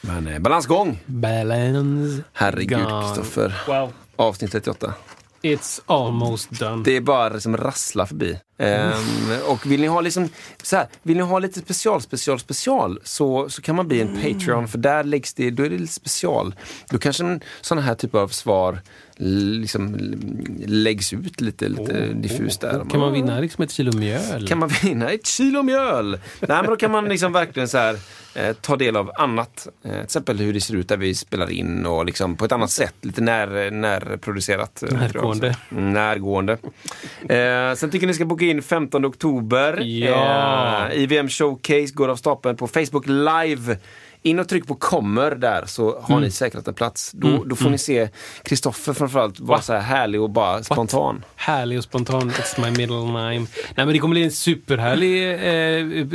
B: Men eh, balansgång!
A: Balance.
B: Herregud. Kristoffer.
A: Wow.
B: Avsnitt 38.
A: It's almost done.
B: Det är bara liksom rassla förbi. Ehm, och vill ni ha liksom, så här, vill ni ha lite special, special, special så, så kan man bli en Patreon för där läggs det, då är det lite special. Då kanske sådana här typer av svar liksom läggs ut lite, lite diffust där.
A: Kan man vinna liksom ett kilo mjöl?
B: Kan man vinna ett kilo mjöl? Nej men då kan man liksom verkligen så här, eh, ta del av annat. Eh, till exempel hur det ser ut där vi spelar in och liksom på ett annat sätt. Lite när, närproducerat.
A: Eh, Närgående.
B: Närgående. Eh, sen tycker ni ska boka in 15 oktober.
A: Ja.
B: Eh, IVM Showcase går av stapeln på Facebook Live. In och tryck på kommer där så har mm. ni säkrat en plats. Då, mm. då får mm. ni se Kristoffer framförallt vara så här härlig och bara spontan. What?
A: Härlig och spontan, it's my middle name. Nej men det kommer bli en superhärlig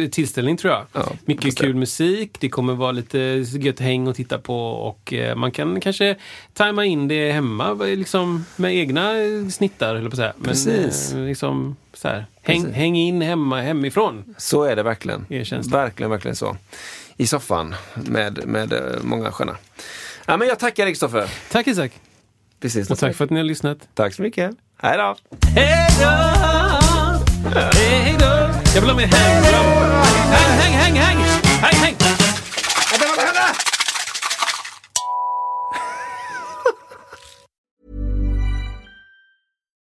A: eh, tillställning tror jag. Ja, Mycket kul musik, det kommer vara lite gött häng att titta på och eh, man kan kanske tajma in det hemma liksom, med egna snittar, eller på säga. Men,
B: Precis.
A: Eh, liksom, så här, häng, häng in hemma hemifrån.
B: Så är det verkligen. Verkligen, verkligen så i soffan med, med eh, många sköna. Ja, men jag tackar Kristoffer.
A: Tack Isak.
B: Precis.
A: Och tack för att ni har lyssnat.
B: Tack så mycket. Hej då!
A: Hej då! Hej då! Jag vill ha. Häng, häng, häng, häng! Häng, häng!